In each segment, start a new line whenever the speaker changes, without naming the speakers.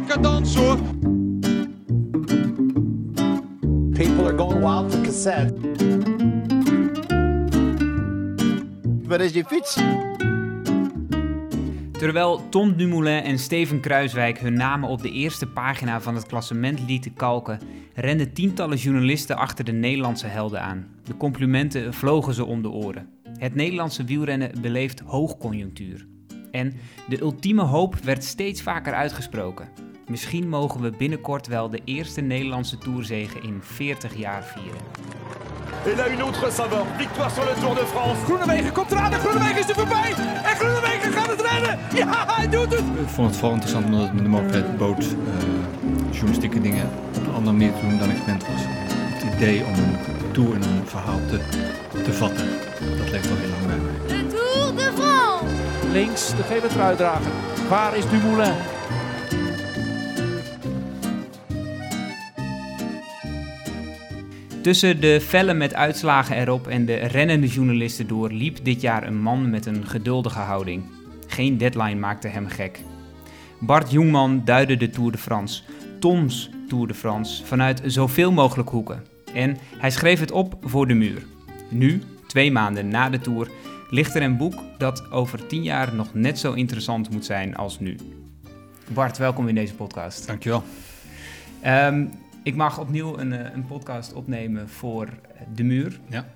lekker dansen hoor.
People are going wild for cassette. Waar is je fiets?
Terwijl Tom Dumoulin en Steven Kruiswijk hun namen op de eerste pagina van het klassement lieten kalken, renden tientallen journalisten achter de Nederlandse helden aan. De complimenten vlogen ze om de oren. Het Nederlandse wielrennen beleeft hoogconjunctuur. En de ultieme hoop werd steeds vaker uitgesproken. Misschien mogen we binnenkort wel de eerste Nederlandse toerzegen in 40 jaar vieren.
Et là, une autre saveur. Victoire sur le Tour de France.
Groenewegen komt eraan en Groenewegen is er voorbij. En Groenewegen gaat het redden. Ja, hij doet het.
Ik vond het vooral interessant omdat het me de mogelijkheid bood uh, journalistieke dingen op een andere manier te doen dan ik gewend was. Het idee om een tour en een verhaal te, te vatten, dat leeft al heel lang bij mij.
De Tour de France!
Links de gele truidrager. Waar is Dumoulin?
Tussen de vellen met uitslagen erop en de rennende journalisten door liep dit jaar een man met een geduldige houding. Geen deadline maakte hem gek. Bart Jongman duidde de Tour de France, Toms Tour de France, vanuit zoveel mogelijk hoeken. En hij schreef het op voor de muur. Nu, twee maanden na de Tour, ligt er een boek dat over tien jaar nog net zo interessant moet zijn als nu. Bart, welkom in deze podcast.
Dankjewel.
Um, ik mag opnieuw een, eh, een podcast opnemen voor De Muur.
Ja.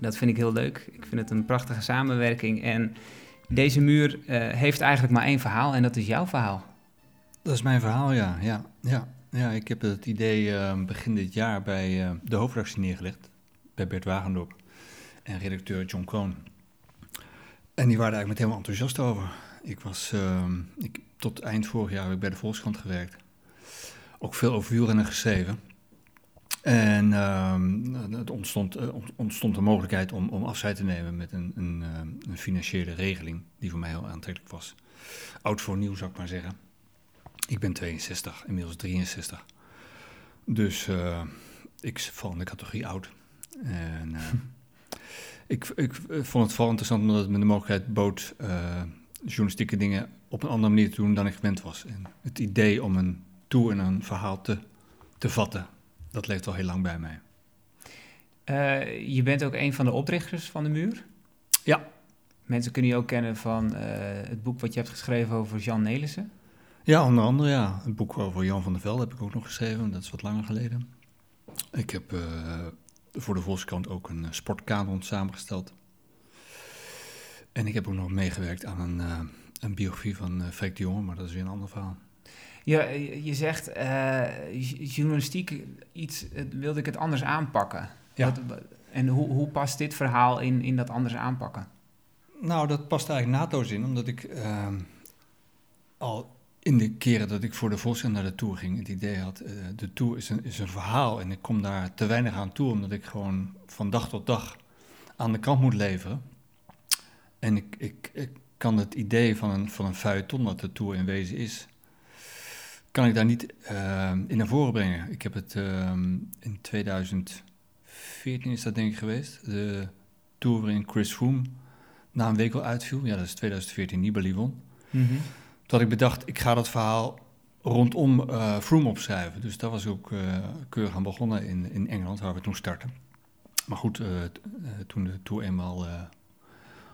Dat vind ik heel leuk. Ik vind het een prachtige samenwerking. En deze muur uh, heeft eigenlijk maar één verhaal en dat is jouw verhaal.
Dat is mijn verhaal, ja. Ja, ja. ja ik heb het idee uh, begin dit jaar bij uh, de hoofdredactie neergelegd. Bij Bert Wagendorp en redacteur John Kroon. En die waren eigenlijk met helemaal enthousiast over. Ik was, ik, tot eind vorig jaar heb ik bij de Volkskrant gewerkt ook veel over wielrennen geschreven. En uh, het ontstond, uh, ontstond de mogelijkheid om, om afscheid te nemen met een, een, uh, een, financiële regeling die voor mij heel aantrekkelijk was. Oud voor nieuw zou ik maar zeggen. Ik ben 62, inmiddels 63. Dus eh, ik val in de categorie oud. En ik, ik vond het vooral interessant omdat het me de mogelijkheid bood journalistieke dingen op een andere manier te doen dan ik gewend was. En het idee om een toe en een verhaal te, te vatten. Dat leeft al heel lang bij mij.
Uh, je bent ook een van de oprichters van de muur.
Ja.
Mensen kunnen je ook kennen van uh, het boek wat je hebt geschreven over Jan Nelissen.
Ja, onder andere ja. Een boek over Jan van der Velde heb ik ook nog geschreven. Dat is wat langer geleden. Ik heb uh, voor de Volkskrant ook een sportkanon samengesteld. En ik heb ook nog meegewerkt aan een, een biografie van Freek de Jonge, maar dat is weer een ander verhaal.
Je, je zegt, uh, journalistiek, iets, wilde ik het anders aanpakken.
Ja.
Wat, en hoe, hoe past dit verhaal in, in dat anders aanpakken?
Nou, dat past eigenlijk natoos in, omdat ik uh, al in de keren dat ik voor de Volkskrant naar de Tour ging, het idee had, uh, de Tour is een, is een verhaal en ik kom daar te weinig aan toe, omdat ik gewoon van dag tot dag aan de kant moet leveren. En ik, ik, ik kan het idee van een, van een feuilleton, wat de Tour in wezen is, kan ik daar niet uh, in naar voren brengen. Ik heb het uh, in 2014 is dat denk ik geweest. De tour waarin Chris Froome na een week al uitviel. Ja, dat is 2014, Nibali won. Mm -hmm. Toen had ik bedacht, ik ga dat verhaal rondom uh, Froome opschrijven. Dus daar was ik ook keurig aan begonnen in, in Engeland, waar we toen starten. Maar goed, toen de tour eenmaal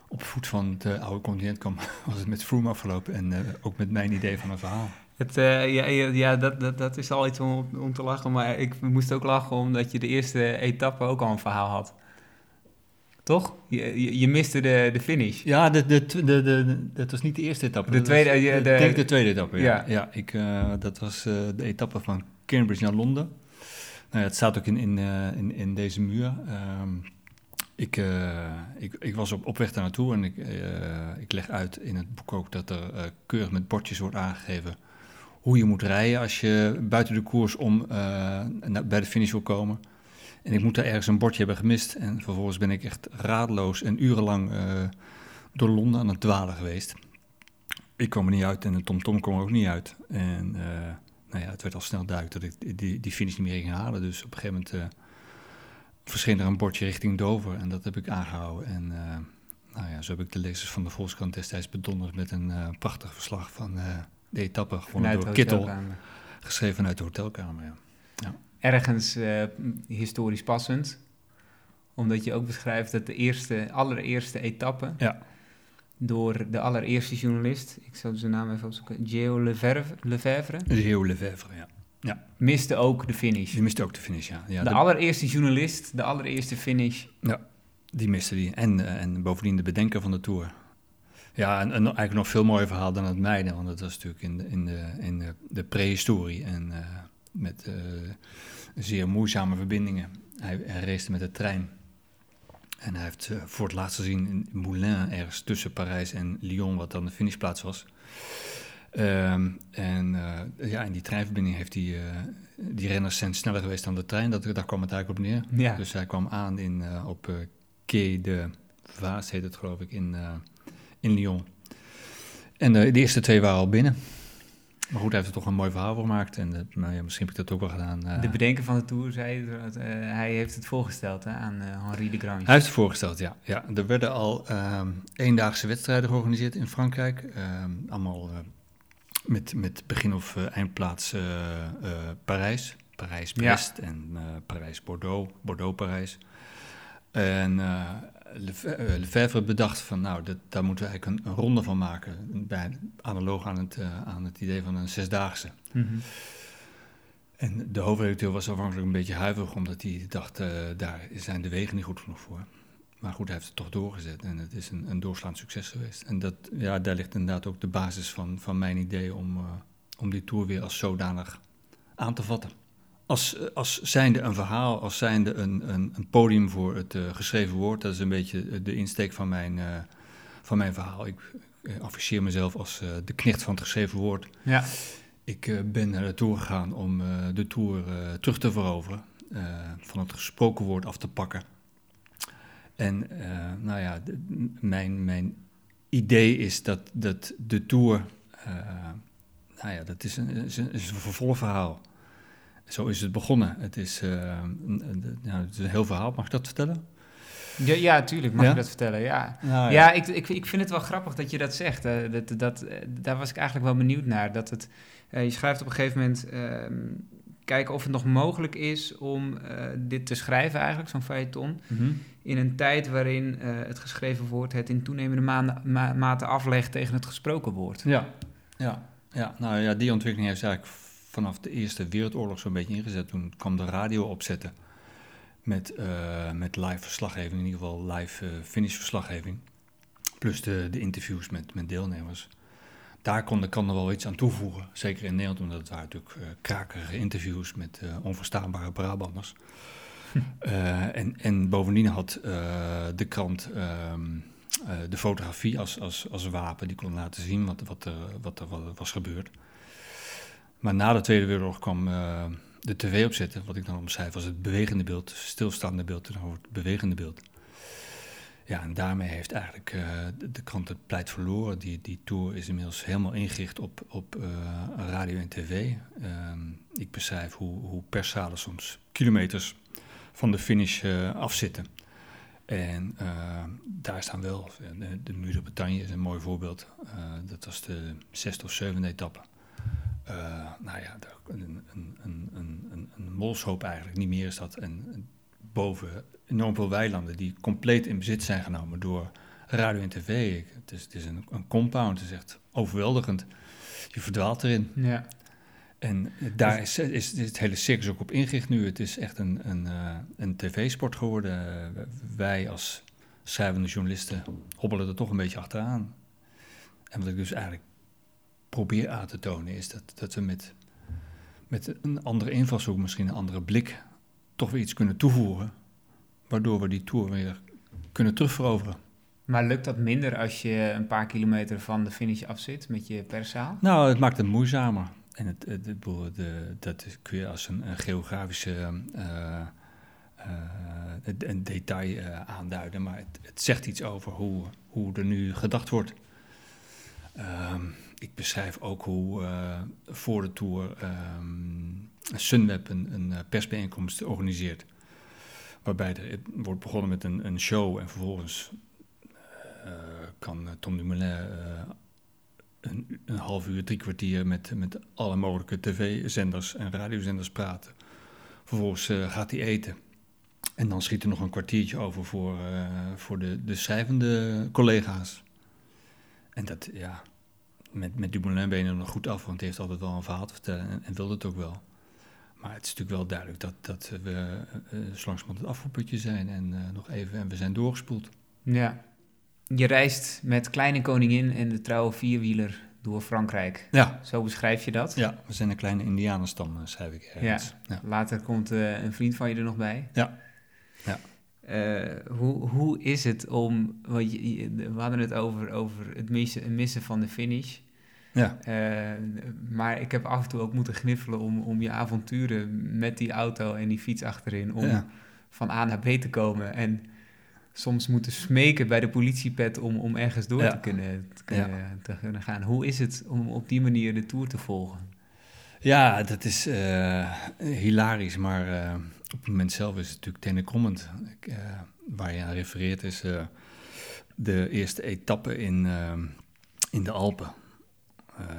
op voet van het oude continent kwam, was het met Froome afgelopen. En ook met mijn idee van een verhaal.
Het, uh, ja, ja dat, dat, dat is al iets om, om te lachen, maar ik moest ook lachen omdat je de eerste etappe ook al een verhaal had. Toch? Je, je, je miste de, de finish.
Ja, de, de, de, de, dat was niet de eerste etappe.
De tweede,
was, de, denk de tweede etappe, ja. ja. ja ik, uh, dat was uh, de etappe van Cambridge naar Londen. Nou ja, het staat ook in, in, in, in deze muur. Um, ik, uh, ik, ik, was op, op weg daar naartoe en ik, uh, ik leg uit in het boek ook dat er uh, keurig met bordjes wordt aangegeven hoe je moet rijden als je buiten de koers om bij de finish wil komen. En ik moet daar ergens een bordje hebben gemist. En vervolgens ben ik echt raadloos en urenlang door Londen aan het dwalen geweest. Ik kwam er niet uit en de TomTom kwam er ook niet uit. En nou ja, het werd al snel duidelijk dat ik die, die finish niet meer ging halen. Dus op een gegeven moment verscheen er een bordje richting Dover en dat heb ik aangehouden. En nou ja, zo heb ik de lezers van de Volkskrant destijds bedonderd met een prachtig verslag van De etappe gewonnen door Kittel, geschreven vanuit de hotelkamer. Ja.
Ergens eh, historisch passend. Omdat je ook beschrijft dat de eerste, allereerste etappe...
Ja.
door de allereerste journalist... ik zal zijn naam even opzoeken... Geo Lefevre, Lefevre
Geo Lefevre, ja.
miste ook de finish.
Die miste ook de finish, ja. ja
de
de-
allereerste journalist, de allereerste finish.
Die miste die. En, eh, en bovendien de bedenker van de Tour. Ja, en, en eigenlijk nog veel mooier verhaal dan het mijne. Want dat was natuurlijk in de, in de, in de, de prehistorie. En eh, met eh, zeer moeizame verbindingen. Hij, hij race met de trein. En hij heeft eh, voor het laatst gezien in Moulins, ergens tussen Parijs en Lyon, wat dan de finishplaats was. Ehm, en ja, in die treinverbinding heeft hij, die renners zijn sneller geweest dan de trein. Dat, daar kwam het eigenlijk op neer.
Ja.
Dus hij kwam aan in, op Quai de Vaas, heet het geloof ik, in, in Lyon. En eh, de eerste twee waren al binnen. Maar goed, hij heeft er toch een mooi verhaal voor gemaakt. En nou ja, misschien heb ik dat ook wel gedaan. eh.
De bedenker van de Tour zei dat eh, hij heeft het voorgesteld hè, aan Henri de Grange.
Hij heeft het voorgesteld, ja. ja. Er werden al ehm eendaagse wedstrijden georganiseerd in Frankrijk. Ehm, allemaal met, met begin- of eindplaats Parijs. Parijs-Brest en Parijs-Bordeaux, Bordeaux-Parijs. En Lefebvre eh, bedacht van, nou, dat, daar moeten we eigenlijk een, een ronde van maken. Bij, analoog aan het, eh, aan het idee van een zesdaagse.
Mhm.
En de hoofdredacteur was afhankelijk een beetje huiverig, omdat hij dacht, eh, daar zijn de wegen niet goed genoeg voor. Maar goed, hij heeft het toch doorgezet en het is een, een doorslaand succes geweest. En dat, ja, daar ligt inderdaad ook de basis van, van mijn idee om, om die tour weer als zodanig aan te vatten. Als, eh, als zijnde een verhaal, als zijnde een, een, een podium voor het eh, geschreven woord. Dat is een beetje de insteek van mijn, eh, van mijn verhaal. Ik eh, afficheer mezelf als eh, de knecht van het geschreven woord.
Ja.
Ik eh, ben naar de Tour gegaan om eh, de Tour eh, terug te veroveren. eh, van het gesproken woord af te pakken. En eh, nou ja, de- mijn, mijn idee is dat, dat de Tour... eh, nou ja, dat is een, is een, is een vervolgverhaal. Zo is het begonnen. Het is, eh, een, een- nou, het is een heel verhaal. Mag ik dat vertellen?
Ja, ja, tuurlijk, mag
Ja?
je dat vertellen, ja.
Nou,
Ja, ik, ik, ik vind het wel grappig dat je dat zegt. eh, dat, dat, eh, daar was ik eigenlijk wel benieuwd naar. Dat het, je schrijft op een gegeven moment... ehm, kijken of het nog mogelijk is om dit te schrijven eigenlijk, zo'n feuilleton...
Mhm.
in een tijd waarin het geschreven woord het in toenemende ma- ma- mate aflegt tegen het gesproken woord.
Ja, ja, ja. Nou ja, die ontwikkeling heeft eigenlijk vanaf de Eerste Wereldoorlog zo'n beetje ingezet. Toen kwam de radio opzetten met, eh, met live verslaggeving, in ieder geval live eh finish verslaggeving. Plus de, de interviews met, met deelnemers. Daar kon de kan er wel iets aan toevoegen. Zeker in Nederland, omdat het waren natuurlijk eh, krakerige interviews met onverstaanbare Brabanders. Eh, en, en bovendien had de krant ehm, eh, de fotografie als, als, als wapen. Die kon laten zien wat, wat, er, wat er wa- was gebeurd. Maar na de Tweede Wereldoorlog kwam eh, de tv opzetten. Wat ik dan omschrijf als het bewegende beeld. Dus stilstaande beeld en dan het bewegende beeld. Ja, en daarmee heeft eigenlijk eh, de, krant het pleit verloren. Die, die tour is inmiddels helemaal ingericht op, op eh, radio en tv. Ehm, ik beschrijf hoe, hoe perszalen soms kilometers van de finish afzitten. En daar staan wel, de, de Muur Bretagne is een mooi voorbeeld. Dat was de zesde of zevende etappe. Eh, nou ja, een, een, een, een, een, molshoop eigenlijk, niet meer is dat. En en boven enorm veel weilanden die compleet in bezit zijn genomen door radio en tv. Ik- Het is, het is een, een compound, het is echt overweldigend. Je verdwaalt erin.
Ja.
En daar is, is, is het hele circus ook op ingericht nu. Het is echt een, een, eh, een tv-sport geworden. Eh, wij als schrijvende journalisten hobbelen er toch een beetje achteraan. En wat ik dus eigenlijk probeer aan te tonen is dat, dat we met, met een andere invalshoek, misschien een andere blik, toch weer iets kunnen toevoegen. Waardoor we die tour weer kunnen terugveroveren.
Maar lukt dat minder als je een paar kilometer van de finish af zit met je perszaal?
Nou, het maakt het moeizamer. En het, het, de, dat kun je als een, een geografische eh, eh, een- een detail eh, aanduiden, maar het, het zegt iets over hoe, hoe er nu gedacht wordt. Ehm, ik beschrijf ook hoe eh, voor de tour ehm, Sunweb een, een eh, persbijeenkomst organiseert. Waarbij er het wordt begonnen met een, een show en vervolgens eh, kan Tom Dumoulin eh, een, een half uur, drie kwartier met, met alle mogelijke tv-zenders en radiozenders praten. Vervolgens gaat hij eten. En dan schiet er nog een kwartiertje over voor, voor de, de schrijvende collega's. En dat, ja, met, met Dumoulin ben je er nog goed af, want hij heeft altijd wel een verhaal te vertellen en, en wil het ook wel. Maar het is natuurlijk wel duidelijk dat, dat we uh, langs het afvoerputje zijn en uh, nog even en we zijn doorgespoeld.
Ja. Je reist met Kleine Koningin en de trouwe vierwieler door Frankrijk.
Ja.
Zo beschrijf je dat?
Ja, we zijn een kleine indianenstam, schrijf ik ergens.
Ja. ja. Later komt een vriend van je er nog bij.
Ja. ja.
Hoe, hoe is het om, want je, we hadden het over, over het missen, missen van de finish.
Ja.
Uh, maar ik heb af en toe ook moeten gniffelen om, om je avonturen met die auto en die fiets achterin, om
Ja.
van A naar B te komen. En soms moeten smeken bij de politiepet om, om ergens door
Ja.
te, kunnen, te, kunnen, te kunnen gaan. Hoe is het om op die manier de Tour te volgen?
Ja, dat is eh, hilarisch, maar eh, op het moment zelf is het natuurlijk tenenkrommend. Eh, waar je aan refereert is eh, de eerste etappe in, eh, in de Alpen.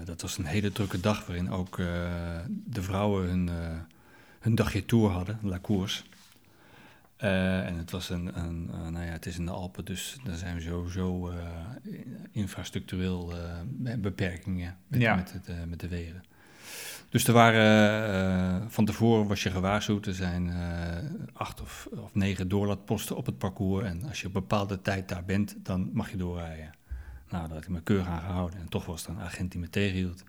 Dat was een hele drukke dag waarin ook de vrouwen hun, hun dagje tour hadden, La Course. En het was een, een nou ja, het is in de Alpen, dus daar zijn we sowieso infrastructureel beperkingen met,
Ja.
met, het, met de wegen. Dus er waren, eh, van tevoren was je gewaarschuwd, er zijn eh, acht of, of negen doorlaatposten op het parcours. En als je op een bepaalde tijd daar bent, dan mag je doorrijden. Nou, daar had ik me keurig aan gehouden. En toch was er een agent die me tegenhield.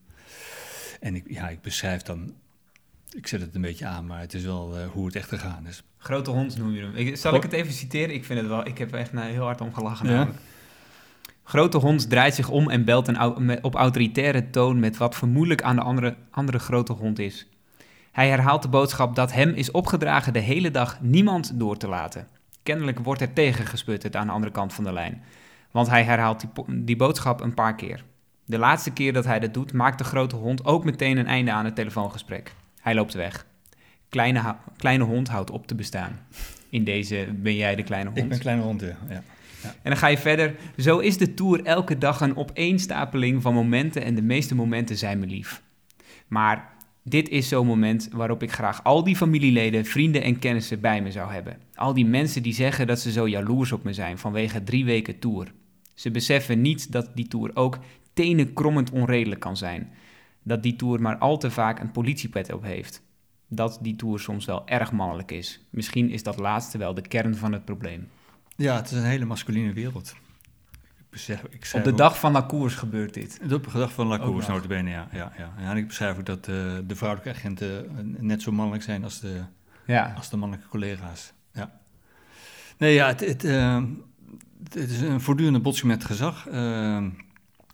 En ik, ja, ik beschrijf dan, ik zet het een beetje aan, maar het is wel eh, hoe het echt gegaan is.
Grote hond noem je hem. Ik, zal ik het even citeren? Ik vind het wel. Ik heb er echt nou, heel hard om gelachen.
Ja.
Grote hond draait zich om en belt een, op autoritaire toon met wat vermoedelijk aan de andere, andere grote hond is. Hij herhaalt de boodschap dat hem is opgedragen de hele dag niemand door te laten. Kennelijk wordt er tegengesputterd aan de andere kant van de lijn. Want hij herhaalt die, die boodschap een paar keer. De laatste keer dat hij dat doet, maakt de grote hond ook meteen een einde aan het telefoongesprek. Hij loopt weg. Kleine, kleine hond houdt op te bestaan. In deze ben jij de kleine hond.
Ik ben kleine hond, ja.
En dan ga je verder. Zo is de Tour elke dag een opeenstapeling van momenten en de meeste momenten zijn me lief. Maar dit is zo'n moment waarop ik graag al die familieleden, vrienden en kennissen bij me zou hebben. Al die mensen die zeggen dat ze zo jaloers op me zijn vanwege drie weken Tour. Ze beseffen niet dat die Tour ook tenenkrommend onredelijk kan zijn. Dat die Tour maar al te vaak een politiepet op heeft. Dat die Tour soms wel erg mannelijk is. Misschien is dat laatste wel de kern van het probleem.
Ja, het is een hele masculine wereld. Ik
Op de
ook-
dag van la koers gebeurt dit.
Op de dag van La
nog.
notabene, ja. ja, ja. en ik beschrijf ook dat eh, de vrouwelijke agenten eh, net zo mannelijk zijn als de,
Ja,
als de mannelijke collega's. Ja. Nee, ja, het, het, eh, het is een voortdurende botsing met gezag.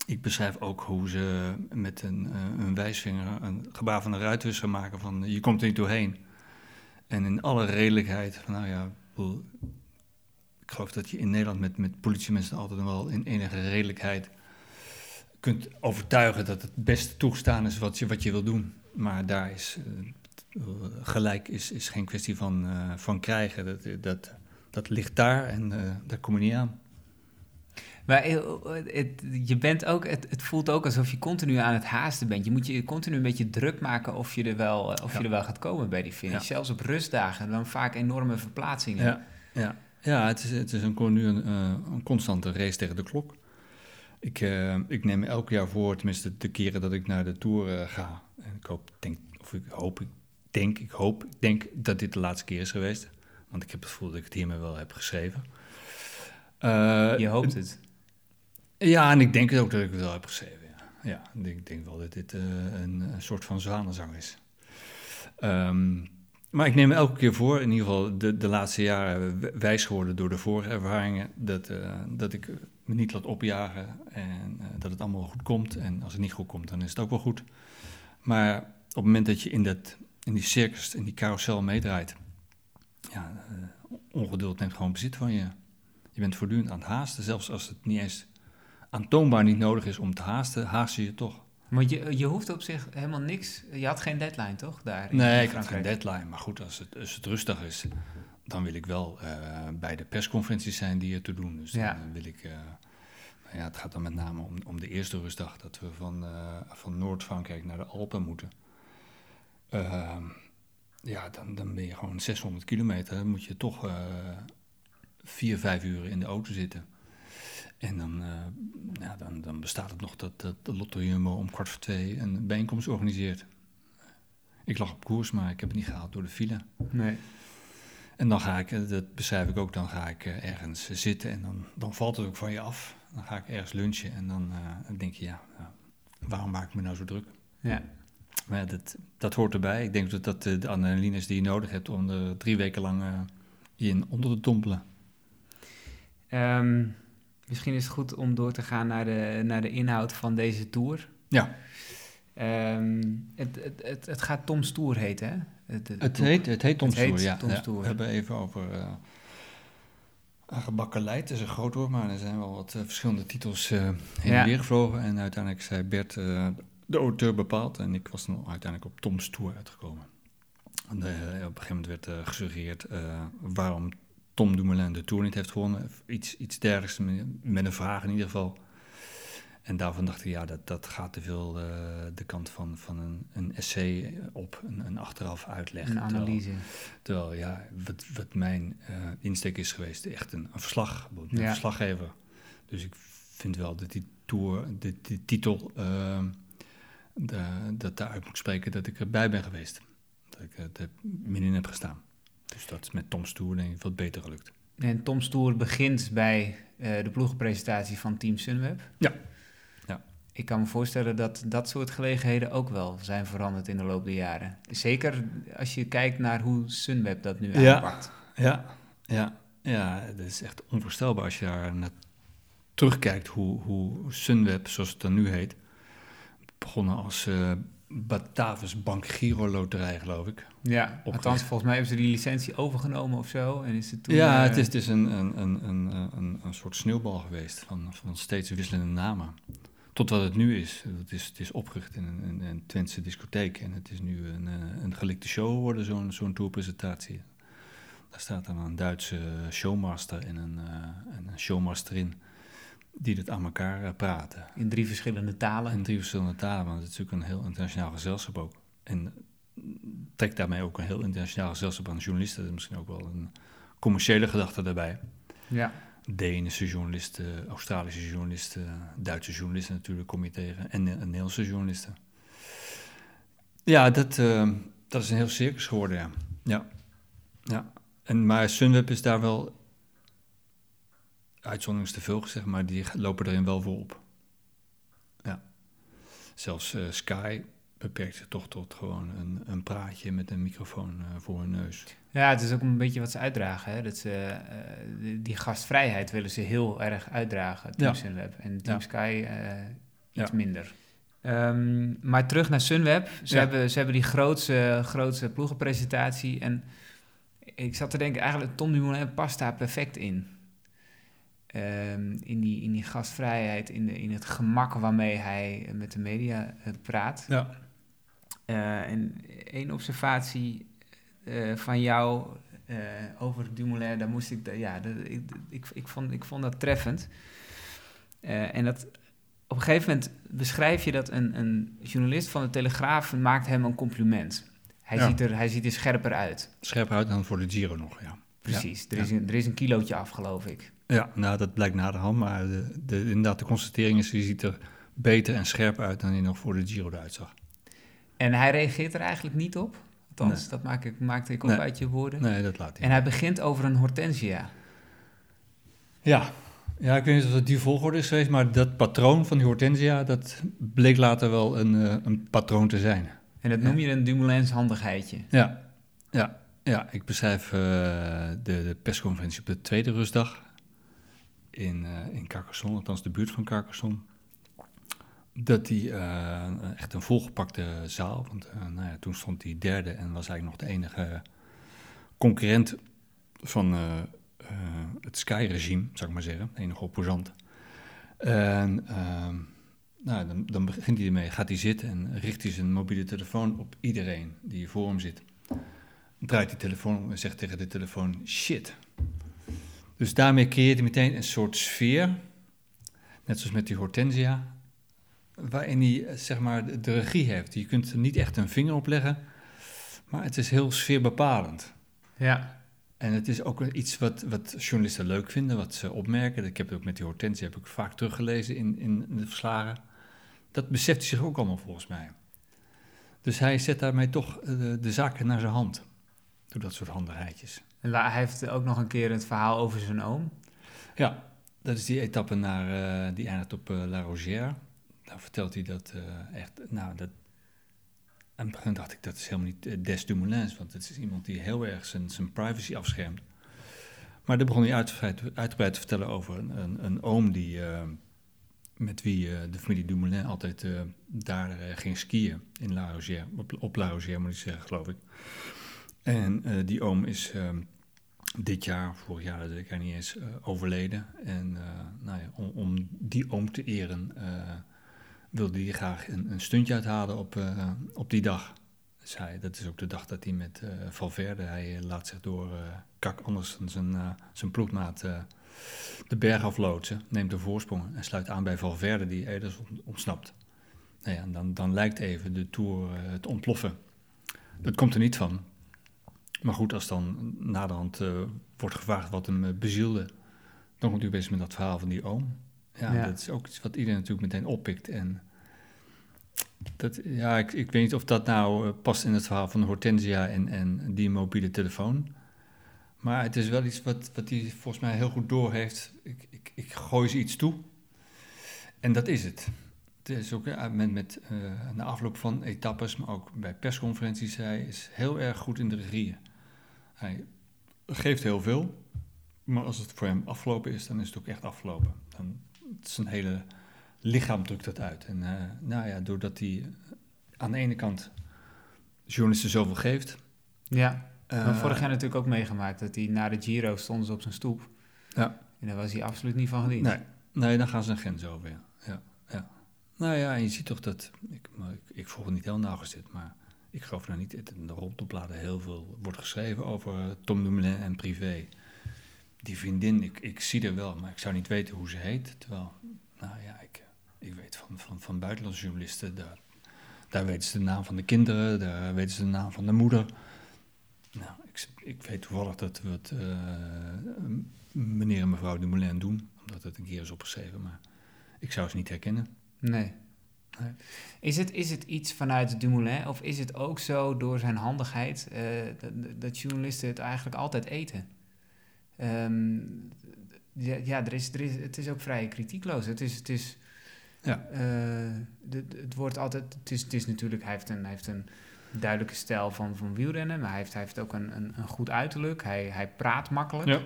Ik beschrijf ook hoe ze met een, een wijsvinger een gebaar van een ruitwisser maken van je komt er niet doorheen. En in alle redelijkheid, van nou ja, ik geloof dat je in Nederland met, met politiemensen altijd nog wel in enige redelijkheid kunt overtuigen dat het beste toegestaan is wat je, wat je wil doen. Maar daar is eh, gelijk is, is geen kwestie van, eh, van krijgen. Dat, dat, dat ligt daar en eh, daar kom je niet aan.
maar eh, het, je bent ook, het, het voelt ook alsof je continu aan het haasten bent. Je moet je continu een beetje druk maken of je er wel, eh, of
Ja.
je er wel gaat komen bij die finish.
Ja.
Zelfs op rustdagen, dan vaak enorme verplaatsingen.
Ja, ja. Ja het is, het is een, continu een, eh, een constante race tegen de klok. Ik, eh, ik neem elk jaar voor, tenminste de keren dat ik naar de Tour eh, ga. En ik hoop, denk, of ik hoop, ik denk, ik hoop, ik denk dat dit de laatste keer is geweest. Want ik heb het gevoel dat ik het hiermee wel heb geschreven.
Je hoopt het.
Ja, en ik denk ook dat ik het wel heb geschreven. Ja, ja ik, denk, wel dat dit een, een soort van zwanenzang is. Ehm, maar ik neem elke keer voor, in ieder geval de, de laatste jaren wijs geworden door de vorige ervaringen, dat, eh, dat ik me niet laat opjagen en eh, dat het allemaal goed komt. En als het niet goed komt, dan is het ook wel goed. Maar op het moment dat je in, dat, in die circus, in die carousel meedraait, ja, eh, ongeduld neemt gewoon bezit van je. Je bent voortdurend aan het haasten, zelfs als het niet eens aantoonbaar niet nodig is om te haasten, haast je je toch.
Want je, je hoeft op zich helemaal niks. Je had geen deadline, toch? Daar in
Nee, ik had geen deadline. Maar goed, als het, als het rustig is, dan wil ik wel eh, bij de persconferenties zijn die er te doen. Dus
Ja.
dan wil ik, eh, Ja, het gaat dan met name om, om de eerste rustdag dat we van, eh, van Noord-Frankrijk naar de Alpen moeten. Ehm, ja, dan, dan ben je gewoon 600 kilometer. Dan moet je toch vier, vijf uur in de auto zitten. En dan, eh, ja, dan, dan bestaat het nog dat, dat de Lotto Jumbo om kwart voor twee een bijeenkomst organiseert. Ik lag op koers, maar ik heb het niet gehaald door de file.
Nee.
En dan ga ik, eh, dat beschrijf ik ook, dan ga ik eh, ergens zitten en dan, dan valt het ook van je af. Dan ga ik ergens lunchen en dan eh, denk je, ja, waarom maak ik me nou zo druk?
Ja.
Maar ja, dat, dat hoort erbij. Ik denk dat dat de adrenaline is die je nodig hebt om er drie weken lang in onder te dompelen.
Ehm, misschien is het goed om door te gaan naar de, naar de inhoud van deze tour.
Ja,
Ehm, het, het, het, het gaat Tom Stoer heten, hè? Het,
het heet, het heet Tom
Het heet
Stoer, ja. We hebben even over eh gebakken leid, is een groot woord, maar er zijn wel wat eh, verschillende titels eh, heen
Ja.
en weer gevlogen. En uiteindelijk zei Bert, de auteur bepaald, en ik was dan uiteindelijk op Tom Stoer uitgekomen. En, op een gegeven moment werd gesuggereerd waarom Tom Dumoulin de Tour niet heeft gewonnen. Iets, iets dergelijks, met- een vraag in ieder geval. En daarvan dacht ik, ja, dat, dat gaat te veel eh, de kant van, van een, een essay op, een, een achteraf uitleg.
Een
Terwijl-
analyse.
Terwijl, ja, wat, wat mijn eh, insteek is geweest, echt een, een verslag, een
Ja.
verslaggever. Dus ik vind wel dat die tour, de, die titel, ehm, de- dat daaruit moet spreken dat ik erbij ben geweest. Dat ik het er middenin heb gestaan. Dus dat is met Tom's Tour denk ik wat beter gelukt.
En Tom Stoer begint bij eh, de ploegenpresentatie van Team Sunweb.
Ja. Ja.
Ik kan me voorstellen dat dat soort gelegenheden ook wel zijn veranderd in de loop der jaren. Zeker als je kijkt naar hoe Sunweb dat nu
Ja.
aanpakt.
Ja, ja, ja, dat is echt onvoorstelbaar als je daar naar terugkijkt hoe, hoe Sunweb, zoals het dan nu heet, begonnen als eh Batavus Bank Giro Loterij, geloof ik.
Ja, althans volgens mij hebben ze die licentie overgenomen of zo. En is het toen,
ja,
eh,
het is, het is een, een, een, een, een, een soort sneeuwbal geweest van, van steeds wisselende namen. Tot wat het nu is. Het is, het is opgericht in een, een, Twentse discotheek en het is nu een, eh, een gelikte show geworden, zo'n zo'n tourpresentatie. Daar staat dan een Duitse showmaster en een, eh, en een showmasterin die het aan elkaar eh, praten.
in drie verschillende talen.
In drie verschillende talen, want het is natuurlijk een heel internationaal gezelschap ook. En trekt daarmee ook een heel internationaal gezelschap aan journalisten. Dat is misschien ook wel een commerciële gedachte daarbij.
Ja.
Deense journalisten, Australische journalisten, Duitse journalisten natuurlijk kom je tegen. En, en Nederlandse journalisten. Ja, dat, eh, dat is een heel circus geworden, ja. Ja. ja. En, maar Sunweb is daar wel, uitzondering is te veel gezegd, maar die lopen erin wel voor op. Ja. Zelfs eh, Sky beperkt zich toch tot gewoon een, een praatje met een microfoon eh, voor hun neus.
ja, het is ook een beetje wat ze uitdragen. Hè? Dat ze, eh, die- gastvrijheid willen ze heel erg uitdragen, Team
Ja.
Sunweb. En Team
Ja.
Sky eh, iets
Ja.
minder. Ehm, maar terug naar Sunweb. Ze,
Ja.
hebben, ze hebben die grootste, grootste ploegenpresentatie. En ik zat te denken, eigenlijk Tom Dumoulin past daar perfect in. Ehm, in, die, in die gastvrijheid, in, de, in het gemak waarmee hij met de media praat.
Ja.
Eh, en één observatie eh, van jou eh, over Dumoulin, daar moest ik, ja, dat, ik, ik, ik, vond, ik vond dat treffend. En dat, op een gegeven moment beschrijf je dat een, een journalist van de Telegraaf maakt hem een compliment. Hij,
Ja.
ziet, er, hij ziet er scherper uit.
Scherp uit dan voor de Giro nog, ja.
Precies,
Ja.
er, is een, er is een kilootje af, geloof ik.
Ja, nou dat blijkt na de hand, maar de, de, inderdaad de constatering is, je ziet er beter en scherper uit dan hij nog voor de Giro eruit zag.
En hij reageert er eigenlijk niet op. Althans,
Nee.
dat maak ik, maakte ik op
Nee.
uit je woorden.
Nee, dat laat hij.
En hij begint over een hortensia.
Ja. ja, ik weet niet of het die volgorde is geweest, maar dat patroon van die hortensia, dat bleek later wel een, eh, een patroon te zijn.
En dat noem je een Dumoulins handigheidje.
Ja, ja, ja. ik beschrijf eh, de, de persconferentie op de tweede rustdag in, eh in Carcassonne, althans de buurt van Carcassonne. Dat die eh, echt een volgepakte zaal, want eh, nou ja, toen stond die derde en was eigenlijk nog de enige concurrent van eh, het Sky-regime, zou ik maar zeggen, de enige opposant. En ehm, nou, dan, dan begint hij ermee, gaat hij zitten en richt hij zijn mobiele telefoon op iedereen die voor hem zit. Draait die telefoon en zegt tegen de telefoon, shit. Dus daarmee creëert hij meteen een soort sfeer. Net zoals met die Hortensia, waarin hij eh, zeg maar de, regie heeft. Je kunt er niet echt een vinger op leggen, maar het is heel sfeerbepalend.
Ja.
En het is ook iets wat, wat journalisten leuk vinden, wat ze opmerken. Ik heb het ook met die Hortensia heb ik vaak teruggelezen in, in de verslagen. Dat beseft hij zich ook allemaal volgens mij. Dus hij zet daarmee toch eh, de, de zaken naar zijn hand. Door dat soort handigheidjes.
En hij heeft ook nog een keer het verhaal over zijn oom.
Ja, dat is die etappe naar, eh, die eindigt op La Rosière. Daar vertelt hij dat eh, echt, nou, dat... Aan het dacht ik, dat is helemaal niet eh, Des Dumoulins, want het is iemand die heel erg zijn, zijn privacy afschermt. Maar daar begon hij uitgebreid, te vertellen over een, een, een oom die, eh, met wie de familie Dumoulin altijd daar ging skiën in La Rosière, op, op La Rosière moet ik zeggen, geloof ik. En die oom is eh, dit jaar, vorig jaar, dat weet ik niet eens, overleden. En nou ja, om, om die oom te eren wilde hij graag een, een stuntje uithalen op, eh, op die dag. Dus dat is ook de dag dat hij met eh, Valverde, hij eh, laat zich door Kak Andersen, zijn, zijn ploegmaat, de berg afloodsen, neemt de voorsprong en sluit aan bij Valverde die eerder on- ontsnapt. Nou ja, dan, dan lijkt even de Tour te ontploffen. Dat komt er niet van. Maar goed, als dan naderhand eh, wordt gevraagd wat hem eh, bezielde, dan komt u bezig met dat verhaal van die oom. Ja,
Ja.
dat is ook iets wat iedereen natuurlijk meteen oppikt. En dat, ja, ik, ik weet niet of dat nou eh, past in het verhaal van Hortensia en, en die mobiele telefoon. Maar het is wel iets wat, wat hij volgens mij heel goed doorheeft. Ik, ik, ik gooi ze iets toe. En dat is het. Het is ook eh, met, met eh, na afloop van etappes, maar ook bij persconferenties, hij is heel erg goed in de regieën. Hij geeft heel veel, maar als het voor hem afgelopen is, dan is het ook echt afgelopen. Dan, zijn hele lichaam drukt dat uit. En eh, nou ja, doordat hij aan de ene kant journalisten zoveel geeft.
Ja.
Eh,
hebben vorig jaar natuurlijk ook meegemaakt dat hij na de Giro stond ze op zijn stoep.
Ja.
En daar was hij absoluut niet van gediend.
Nee, nee, dan gaan ze een grens over, ja. ja, ja. Nou ja, en je ziet toch dat, ik, maar ik, ik volg het niet heel nauwgezet, maar ik geloof nou niet, dat in de rondopbladen heel veel wordt geschreven over eh, Tom Dumoulin en privé. Die vriendin, ik, ik zie er wel, maar ik zou niet weten hoe ze heet. Terwijl, nou ja, ik, ik weet van, van, van buitenlandse journalisten, daar, daar weten ze de naam van de kinderen, daar weten ze de naam van de moeder. Nou, ik, ik weet toevallig dat wat eh, meneer en mevrouw Dumoulin doen, omdat het een keer is opgeschreven, maar ik zou ze niet herkennen.
Nee.
Nee.
Is, het, is het iets vanuit Dumoulin of is het ook zo door zijn handigheid eh, dat, dat journalisten het eigenlijk altijd eten? Ehm, ja, ja er is, er is, het is ook vrij kritiekloos. Het is, het is
Ja.
eh, de- de- het wordt altijd, het is, het is natuurlijk, hij heeft een, hij heeft een duidelijke stijl van, van wielrennen, maar hij heeft, hij heeft ook een, een, een goed uiterlijk. Hij, hij praat makkelijk.
Ja.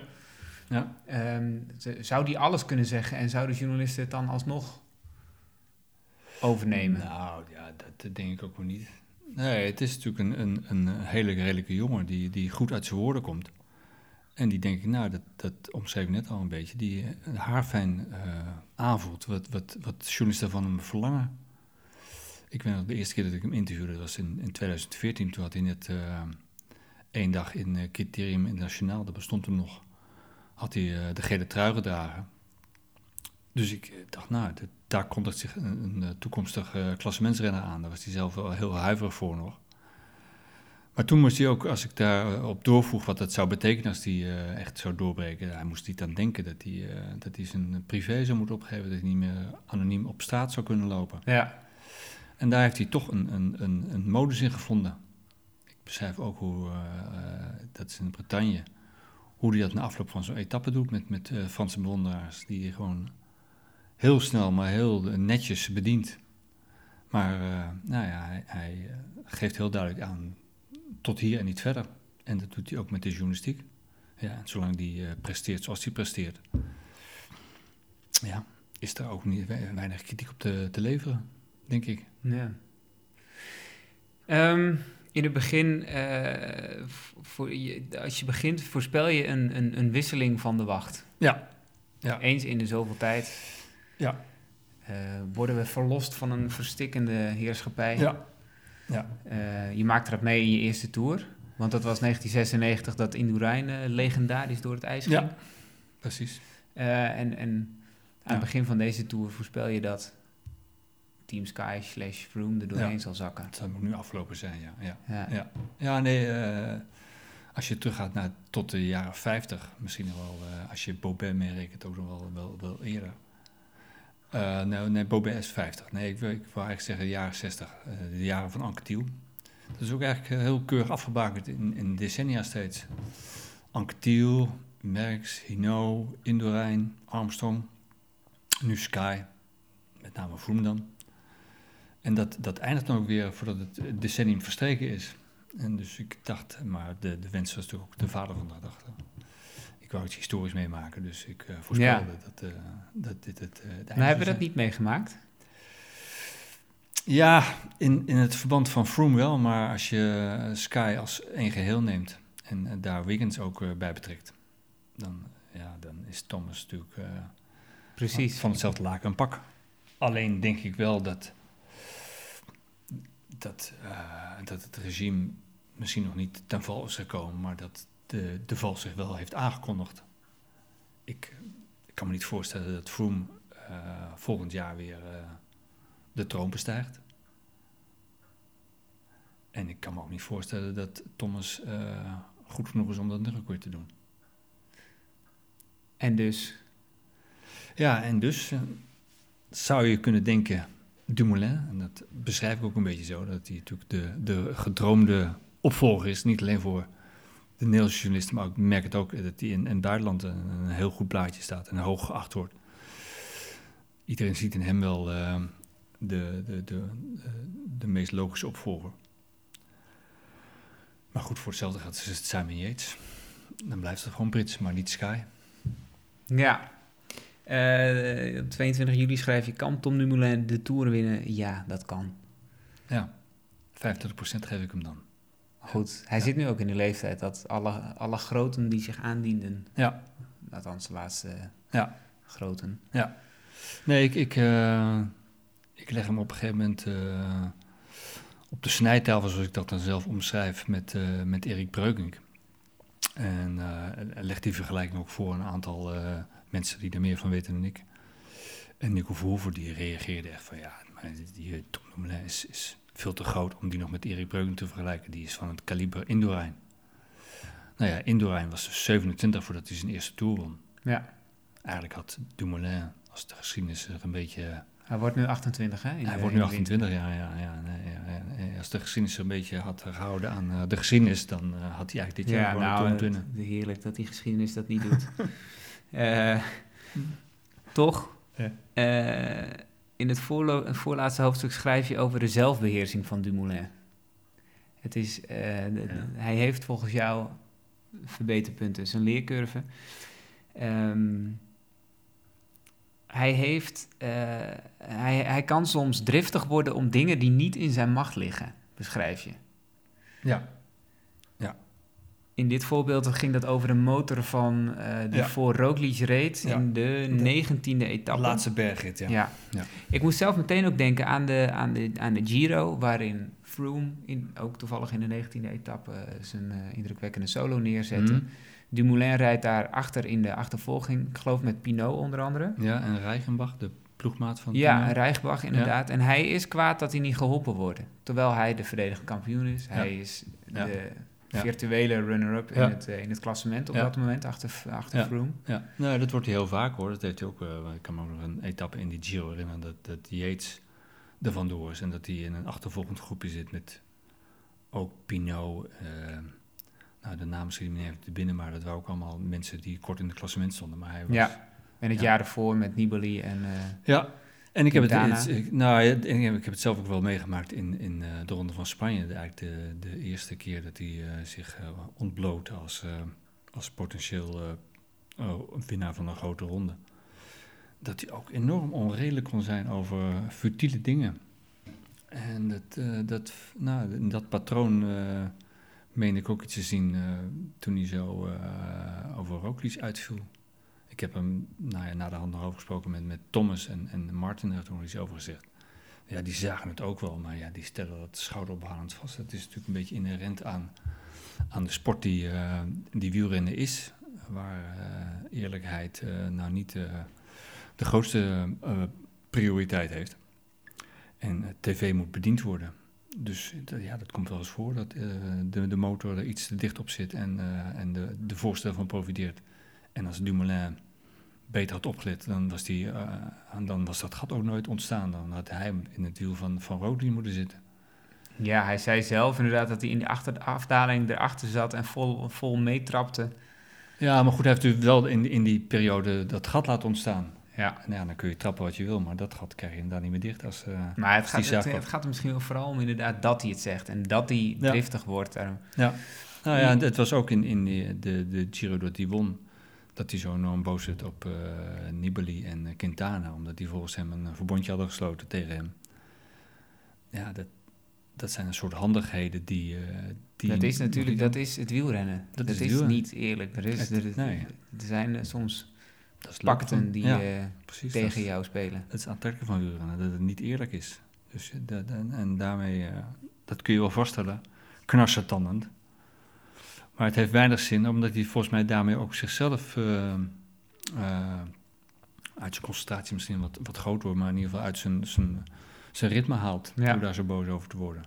Ja.
Ehm, ze- zou die alles kunnen zeggen en zouden journalisten het dan alsnog overnemen?
Nou, ja, dat denk ik ook wel niet. Nee, het is natuurlijk een, een, een hele redelijke jongen die, die goed uit zijn woorden komt. En die denk ik, nou, dat, dat omschreef ik net al een beetje, die eh, haarfijn eh aanvoelt wat, wat, wat journalisten van hem verlangen. Ik weet nog, de eerste keer dat ik hem interviewde, was in, in 2014. Toen had hij net eh, één dag in Criterium Internationaal, dat bestond toen nog, had hij de gele trui gedragen. Dus ik dacht, nou, daar kondigt zich een, een toekomstig klassementsrenner aan. Daar was hij zelf wel heel huiverig voor nog. Maar toen moest hij ook, als ik daarop doorvroeg wat dat zou betekenen als hij eh, echt zou doorbreken, hij moest niet aan denken dat hij, eh, dat hij zijn privé zou moeten opgeven, dat hij niet meer anoniem op straat zou kunnen lopen.
Ja.
En daar heeft hij toch een, een, een, een modus in gevonden. Ik beschrijf ook hoe, eh, eh, dat is in Bretagne, hoe hij dat na afloop van zo'n etappe doet met, met eh, Franse bewonderaars, die hij gewoon heel snel, maar heel eh, netjes bedient. Maar eh, nou ja, hij, hij eh, geeft heel duidelijk aan, tot hier en niet verder. En dat doet hij ook met de journalistiek. Ja, en zolang die eh, presteert zoals hij presteert, ja, is daar ook niet, we- weinig kritiek op te, te leveren, denk ik.
Ja. Ehm, in het begin, eh, voor je, als je begint, voorspel je een, een, een wisseling van de wacht.
Ja. Ja.
Eens in de zoveel tijd
Ja.
eh, worden we verlost van een verstikkende heerschappij.
Ja. Ja.
Eh, je maakt dat mee in je eerste tour. Want dat was 1996 dat Indurain eh, legendarisch door het ijs ging.
Ja. Precies.
Eh, en, en Aan het begin van deze tour voorspel je dat Team Sky slash Froome er doorheen zal zakken.
Dat moet nu afgelopen zijn, ja. ja.
Ja.
Ja, nee, als je teruggaat naar tot de jaren 50, misschien nog wel, als je Bobet meerekent, ook nog wel, wel, wel eerder. Eh, nou, nee, Bobet is 50. Nee, ik, wil- ik wou eigenlijk zeggen de jaren 60, eh, de jaren van Anquetil. Dat is ook eigenlijk eh, heel keurig afgebakend in, in decennia steeds. Anquetil, Merckx, Hinault, Indurain, Armstrong, nu Sky, met name Froome dan. En dat, dat eindigt dan ook weer voordat het decennium verstreken is. En dus ik dacht, maar de, de wens was natuurlijk ook de vader van de gedachte. Wou iets historisch meemaken, dus ik eh voorspelde dat, eh, dat dit het, het einde
Maar hebben we dat niet meegemaakt?
Ja, in, in het verband van Froome wel, maar als je Sky als één geheel neemt en daar Wiggins ook bij betrekt, dan, ja, dan is Thomas natuurlijk
Precies.
van hetzelfde laken een pak. Alleen denk ik wel dat, dat, dat het regime misschien nog niet ten val is gekomen, maar dat de, de val zich wel heeft aangekondigd. Ik, kan me niet voorstellen dat Froome eh, volgend jaar weer eh, de troon bestijgt. En ik kan me ook niet voorstellen dat Thomas eh, goed genoeg is om dat nog keer te doen.
En dus,
Ja, en dus zou je kunnen denken, Dumoulin, en dat beschrijf ik ook een beetje zo, dat hij natuurlijk de, de gedroomde opvolger is, niet alleen voor de Nederlandse journalisten, maar ik merk het ook dat hij in, in Duitsland een, een heel goed plaatje staat en hoog geacht wordt. Iedereen ziet in hem wel eh, de, de, de, de, de meest logische opvolger. Maar goed, voor hetzelfde gaat het Simon Yates. Dan blijft het gewoon Brits, maar niet Sky.
ja. Eh, op 22 juli schrijf je, kan Tom Dumoulin de Tour winnen? Ja, dat kan.
Ja, 25% geef ik hem dan.
Goed, hij zit nu ook in de leeftijd dat alle, alle groten die zich aandienden,
Ja,
althans de laatste
ja,
groten,
ja. Nee, ik, ik, eh, ik leg hem op een gegeven moment eh, op de snijtafel, zoals ik dat dan zelf omschrijf, met, eh, met Erik Breukink. En leg die vergelijking ook voor een aantal mensen die er meer van weten dan ik. En Nico Verhoeven die reageerde echt van ja, maar die Tom is veel te groot om die nog met Erik Breukink te vergelijken. Die is van het kaliber Indurain. Nou ja, was dus 27 voordat hij zijn eerste Tour won.
Ja,
Eigenlijk had Dumoulin, als de geschiedenis er een beetje...
hij wordt nu 28 hè?
hij wordt nu
de winter.
28, ja. ja, ja. Als de geschiedenis er een beetje had gehouden aan eh, de geschiedenis, dan eh, had hij eigenlijk dit jaar
Ja, nou,
winnen.
heerlijk dat die geschiedenis dat niet doet. Eh, toch? In het voorlaatste hoofdstuk schrijf je over de zelfbeheersing van Dumoulin. Het is, eh, de- Hij heeft volgens jou verbeterpunten, zijn leercurve. Ehm, hij, heeft, eh, hij, hij kan soms driftig worden om dingen die niet in zijn macht liggen, beschrijf je.
Ja,
In dit voorbeeld ging dat over een motor van eh die
Ja.
voor Roglic reed in de negentiende
de
etappe.
laatste bergrit, ja.
Ja. Ik moest zelf meteen ook denken aan de, aan de, aan de Giro, waarin Froome in, ook toevallig in de negentiende etappe eh, zijn eh, indrukwekkende solo neerzette.
Mhm.
Dumoulin rijdt daar achter in de achtervolging, ik geloof met Pinot onder andere.
Ja, en Reichenbach, de ploegmaat van
Ja,
Pinot.
Rijgbach inderdaad. En hij is kwaad dat hij niet geholpen wordt. Terwijl hij de verdedigende kampioen is. Hij is de. Virtuele runner-up in, het, eh, in het klassement op dat moment, achter, achter
Ja.
Froome.
Ja, nou, dat wordt hij heel vaak hoor. Dat heeft hij ook, eh, ik kan me ook nog een etappe in die Giro herinneren, dat, dat Yates er vandoor is en dat hij in een achtervolgend groepje zit met ook Pinot. eh, nou, de naam me niet even te binnen, maar dat waren ook allemaal mensen die kort in het klassement stonden. Maar hij was,
Ja. En het
Ja.
jaar ervoor met Nibali en...
Ja, en ik heb, het, nou, ik heb, het zelf ook wel meegemaakt in, in eh, de Ronde van Spanje. De, eigenlijk de, de eerste keer dat hij eh, zich eh, ontbloot als, als potentieel oh, winnaar van een grote ronde. Dat hij ook enorm onredelijk kon zijn over futiele dingen. En dat, dat, nou, dat patroon meen ik ook iets te zien toen hij zo over Roglic uitviel. Ik heb hem nou ja, na de hand nog gesproken met, met Thomas en, en Martin, daar nog iets over gezegd. Ja, die zagen het ook wel, maar ja, die stellen dat schouderophalend vast. Dat is natuurlijk een beetje inherent aan, aan de sport die, eh, die wielrennen is. Waar eh, eerlijkheid eh, nou niet de grootste prioriteit heeft. En tv moet bediend worden. Dus ja, dat komt wel eens voor dat de, de motor er iets te dicht op zit en, en de, de voorstel van profiteert. En als Dumoulin beter had opgelet, dan was, die, eh, dan was dat gat ook nooit ontstaan. Dan had hij in het wiel van, van Rodri moeten zitten.
Ja, hij zei zelf inderdaad dat hij in die achter, afdaling erachter zat en vol, vol meetrapte.
Ja, maar goed, hij heeft natuurlijk wel in, in die periode dat gat laten ontstaan.
Ja.
En ja, dan kun je trappen wat je wil, maar dat gat krijg je inderdaad niet meer dicht als, eh,
Maar het gaat,
die
het, gaat er misschien wel vooral om inderdaad dat hij het zegt en dat hij
Ja.
driftig wordt. Daarom.
Ja, nou ja, het was ook in, in die- de, de Giro dat hij won, dat hij zo enorm boos werd op eh, Nibali en eh, Quintana, omdat die volgens hem een verbondje hadden gesloten tegen hem. Ja, dat, dat zijn een soort handigheden die... eh, die
dat is natuurlijk dat is het wielrennen.
Dat
Dat,
is wielrennen.
niet eerlijk. Er, is,
Het-
er,
nee.
er zijn eh, soms
dat
pakten die
ja,
eh,
precies, dat
tegen
is-
jou spelen.
Het is aantrekkelijk van wielrennen, dat het niet eerlijk is. Dus, eh, dat, en, en daarmee, eh, dat kun je wel vaststellen, knarsetandend. Maar het heeft weinig zin, omdat hij volgens mij daarmee ook zichzelf eh, eh, uit zijn concentratie misschien wat, wat groot wordt, maar in ieder geval uit zijn, zijn, zijn ritme haalt.
Ja.
Door daar zo boos over te worden.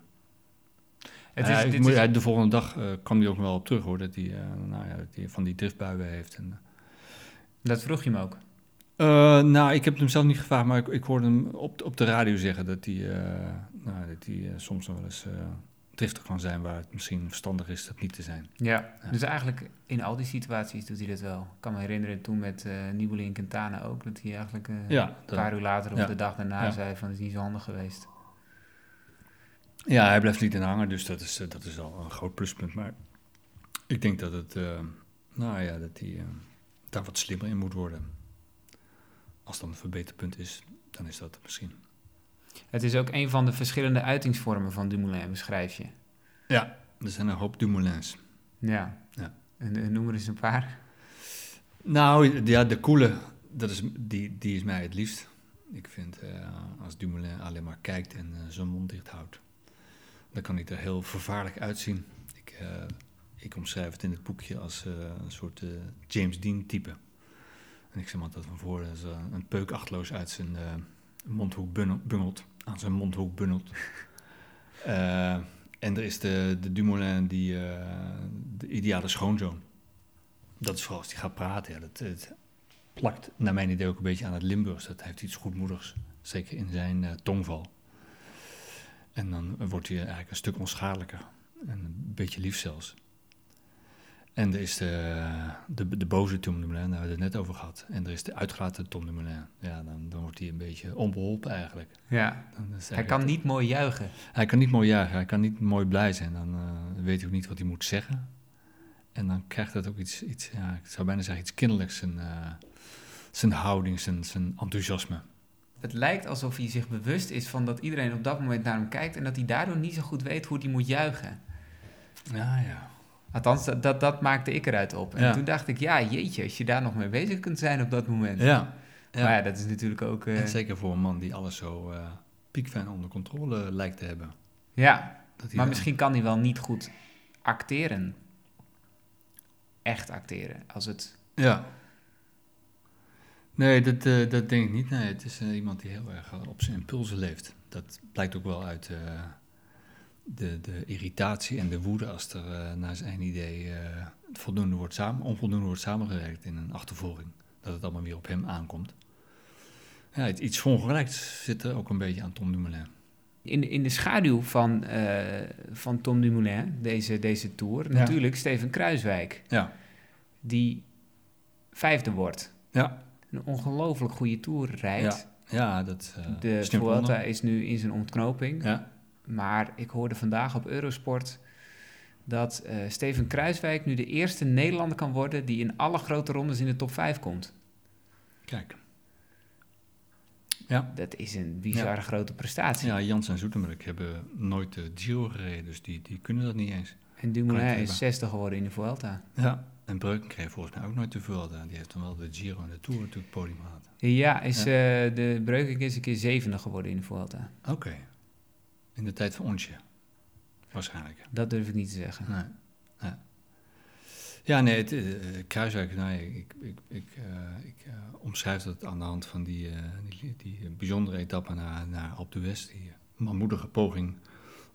Het is,
moet-
is-
de volgende dag eh, kwam hij ook wel op terug hoor, dat hij, nou ja, dat hij van die driftbuien heeft. En,
dat vroeg je hem ook.
nou, ik heb hem zelf niet gevraagd, maar ik, ik hoorde hem op, op de radio zeggen dat hij, nou, dat hij soms nog wel eens driftig kan zijn waar het misschien verstandig is dat niet te zijn.
Ja.
Ja.
dus eigenlijk in al die situaties doet hij dat wel. Ik kan me herinneren toen met eh Nibali en Quintana ook, dat hij eigenlijk eh,
Ja,
een
dat-
paar uur later of
ja.
de dag daarna zei van het is niet zo handig geweest.
Ja, hij blijft niet in hangen, dus dat is, eh, dat is al een groot pluspunt. Maar ik denk dat het, nou ja, dat hij daar wat slimmer in moet worden. Als dan een verbeterpunt is, dan is dat misschien.
Het is ook een van de verschillende uitingsvormen van Dumoulin, beschrijf je.
Ja, er zijn een hoop Dumoulins.
Ja.
Ja.
En, en noem er eens een paar.
Nou, ja, de koele, dat is, die, die is mij het liefst. Ik vind eh, als Dumoulin alleen maar kijkt en eh, zijn mond dicht houdt, dan kan hij er heel vervaarlijk uitzien. Ik, eh, ik omschrijf het in het boekje als een soort James Dean type. En ik zeg maar dat van voren een peuk achteloos uit zijn mondhoek bungelt, aan zijn mondhoek bungelt. Eh, en er is de, de Dumoulin, die, eh, de ideale schoonzoon. Dat is vooral als hij gaat praten. Dat, het plakt naar mijn idee ook een beetje aan het Limburgs. Dat heeft iets goedmoedigs, zeker in zijn eh, tongval. En dan wordt hij eigenlijk een stuk onschadelijker. En een beetje lief zelfs. En er is de, de, de boze Tom Dumoulin, daar hebben we het net over gehad. En er is de uitgelaten Tom Dumoulin. Ja, dan, dan wordt hij een beetje onbeholpen eigenlijk.
Ja.
Dan is
Hij kan niet mooi juichen.
hij kan niet mooi juichen, hij kan niet mooi blij zijn. Dan eh, weet hij ook niet wat hij moet zeggen. En dan krijgt dat ook iets, iets ja, ik zou bijna zeggen iets kinderlijks, zijn, eh, zijn houding, zijn, zijn enthousiasme.
Het lijkt alsof hij zich bewust is van dat iedereen op dat moment naar hem kijkt en dat hij daardoor niet zo goed weet hoe hij moet juichen.
Ja, ja.
Althans, dat, dat, dat maakte ik eruit op. En
Ja.
toen dacht ik, ja, jeetje, als je daar nog mee bezig kunt zijn op dat moment.
Ja, ja.
Maar ja, dat is natuurlijk ook... eh,
En zeker voor een man die alles zo eh piekfijn onder controle lijkt te hebben.
ja, maar
dan-
misschien kan hij wel niet goed acteren. Echt acteren. Als het...
Ja. Nee, dat, eh, dat denk ik niet. Nee, het is iemand die heel erg op zijn impulsen leeft. Dat blijkt ook wel uit de, de irritatie en de woede als er eh, naar zijn idee eh, voldoende wordt samen, onvoldoende wordt samengewerkt in een achtervolging. Dat het allemaal weer op hem aankomt. Ja, iets- ongelijks zit er ook een beetje aan Tom Dumoulin.
In, in de schaduw van, eh, van Tom Dumoulin, deze, deze Tour,
Ja.
natuurlijk Steven Kruiswijk,
Ja,
die vijfde wordt.
ja,
Een ongelooflijk goede Tour rijdt.
ja dat eh
De Vuelta is nu in zijn ontknoping.
Ja,
Maar ik hoorde vandaag op Eurosport dat eh, Steven Kruiswijk nu de eerste Nederlander kan worden die in alle grote rondes in de top 5 komt.
kijk. Ja.
Dat is een bizarre grote prestatie.
Ja, Jans en Zoetemelk hebben nooit de Giro gereden, dus die, die kunnen dat niet eens.
En Dumoulin is
hebben.
60 geworden in de Vuelta.
Ja. En Breuken kreeg volgens mij ook nooit te veel. Die heeft dan wel de Giro en de Tour natuurlijk het podium gehad.
Ja, is,
Ja.
eh, de Breukink is een keer zevende geworden in de Vuelta.
Oké. In de tijd van Onsje. Waarschijnlijk.
Dat durf ik niet te zeggen.
Nee. Ja. Ja, nee, het, eh, Kruiswijk, nee, ik, ik, ik, eh, ik eh, omschrijf dat aan de hand van die, eh, die, die bijzondere etappe naar, naar Alpe d'Huez. Die manmoedige poging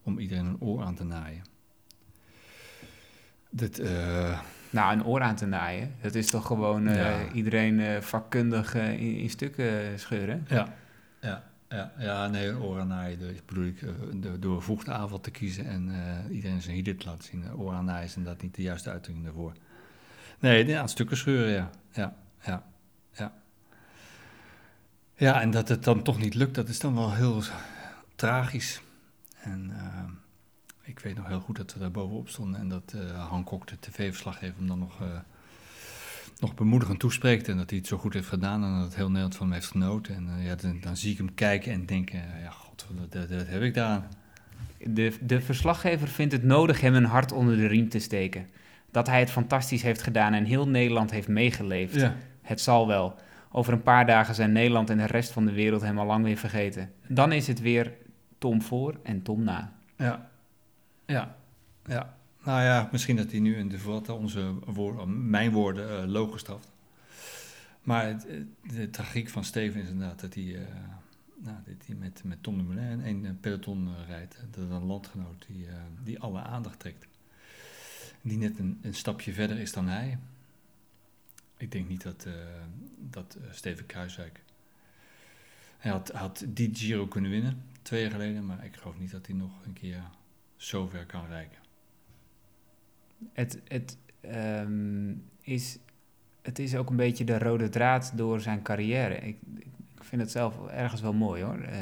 om iedereen een oor aan te naaien. Dat, eh,
Nou, een oor aan te naaien. Dat is toch gewoon eh,
Ja.
iedereen eh, vakkundig eh, in, in stukken scheuren?
ja, ja, ja, ja, nee, naaien. Dus bedoel ik, eh, de- door aanval te kiezen en eh, iedereen zijn hielen te laten zien. Naaien is inderdaad niet de juiste uitdrukking daarvoor. Nee, aan stukken scheuren, ja. Ja, ja, ja. Ja, en dat het dan toch niet lukt, dat is dan wel heel tragisch. En eh, ik weet nog heel goed dat we daar bovenop stonden en dat Hancock, de tv-verslaggever, hem dan nog, nog bemoedigend toespreekt. En dat hij het zo goed heeft gedaan en dat het heel Nederland van hem heeft genoten. En eh, ja, dan, dan zie ik hem kijken en denken, ja, god, wat, wat heb ik daar?
De, de verslaggever vindt het nodig hem een hart onder de riem te steken. Dat hij het fantastisch heeft gedaan en heel Nederland heeft meegeleefd.
Ja,
Het zal wel. Over een paar dagen zijn Nederland en de rest van de wereld hem al lang weer vergeten. Dan is het weer Tom voor en Tom na.
ja, ja, ja. Nou ja, misschien dat hij nu in de Vuelta onze woord, mijn woorden uh. Maar het- de tragiek van Steven is inderdaad dat hij, eh, nou, met, met Tom de Moulin in een peloton eh, rijdt. Dat is een landgenoot die, eh, die alle aandacht trekt. Die net een, stapje verder is dan hij. Ik denk niet dat, eh, dat eh, Steven Kruiswijk... Hij had, had die Giro kunnen winnen, twee jaar geleden. Maar ik geloof niet dat hij nog een keer zo ver kan reiken.
Het, het, ehm, is, het is ook een beetje de rode draad door zijn carrière. Ik, ik vind het zelf ergens wel mooi hoor. eh,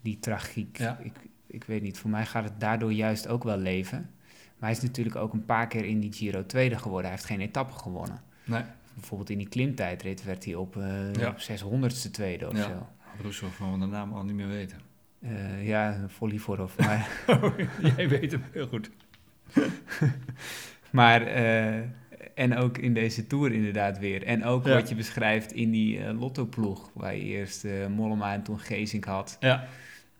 die tragiek.
Ja.
Ik, ik weet niet, voor mij gaat het daardoor juist ook wel leven. Maar hij is natuurlijk ook een paar keer in die Giro tweede geworden. Hij heeft geen etappe gewonnen.
Nee,
Bijvoorbeeld in die klimtijdrit werd hij op, eh
Ja.
op 600ste tweede of
Ja.
zo.
Rousseau van de naam al niet meer weten.
Eh, ja, volley vooraf. Maar,
Jij weet hem heel goed.
maar eh, en ook in deze Tour inderdaad weer. En ook
Ja.
wat je beschrijft in die eh Lotto-ploeg. Waar je eerst eh, Mollema en toen Gezink had.
Ja,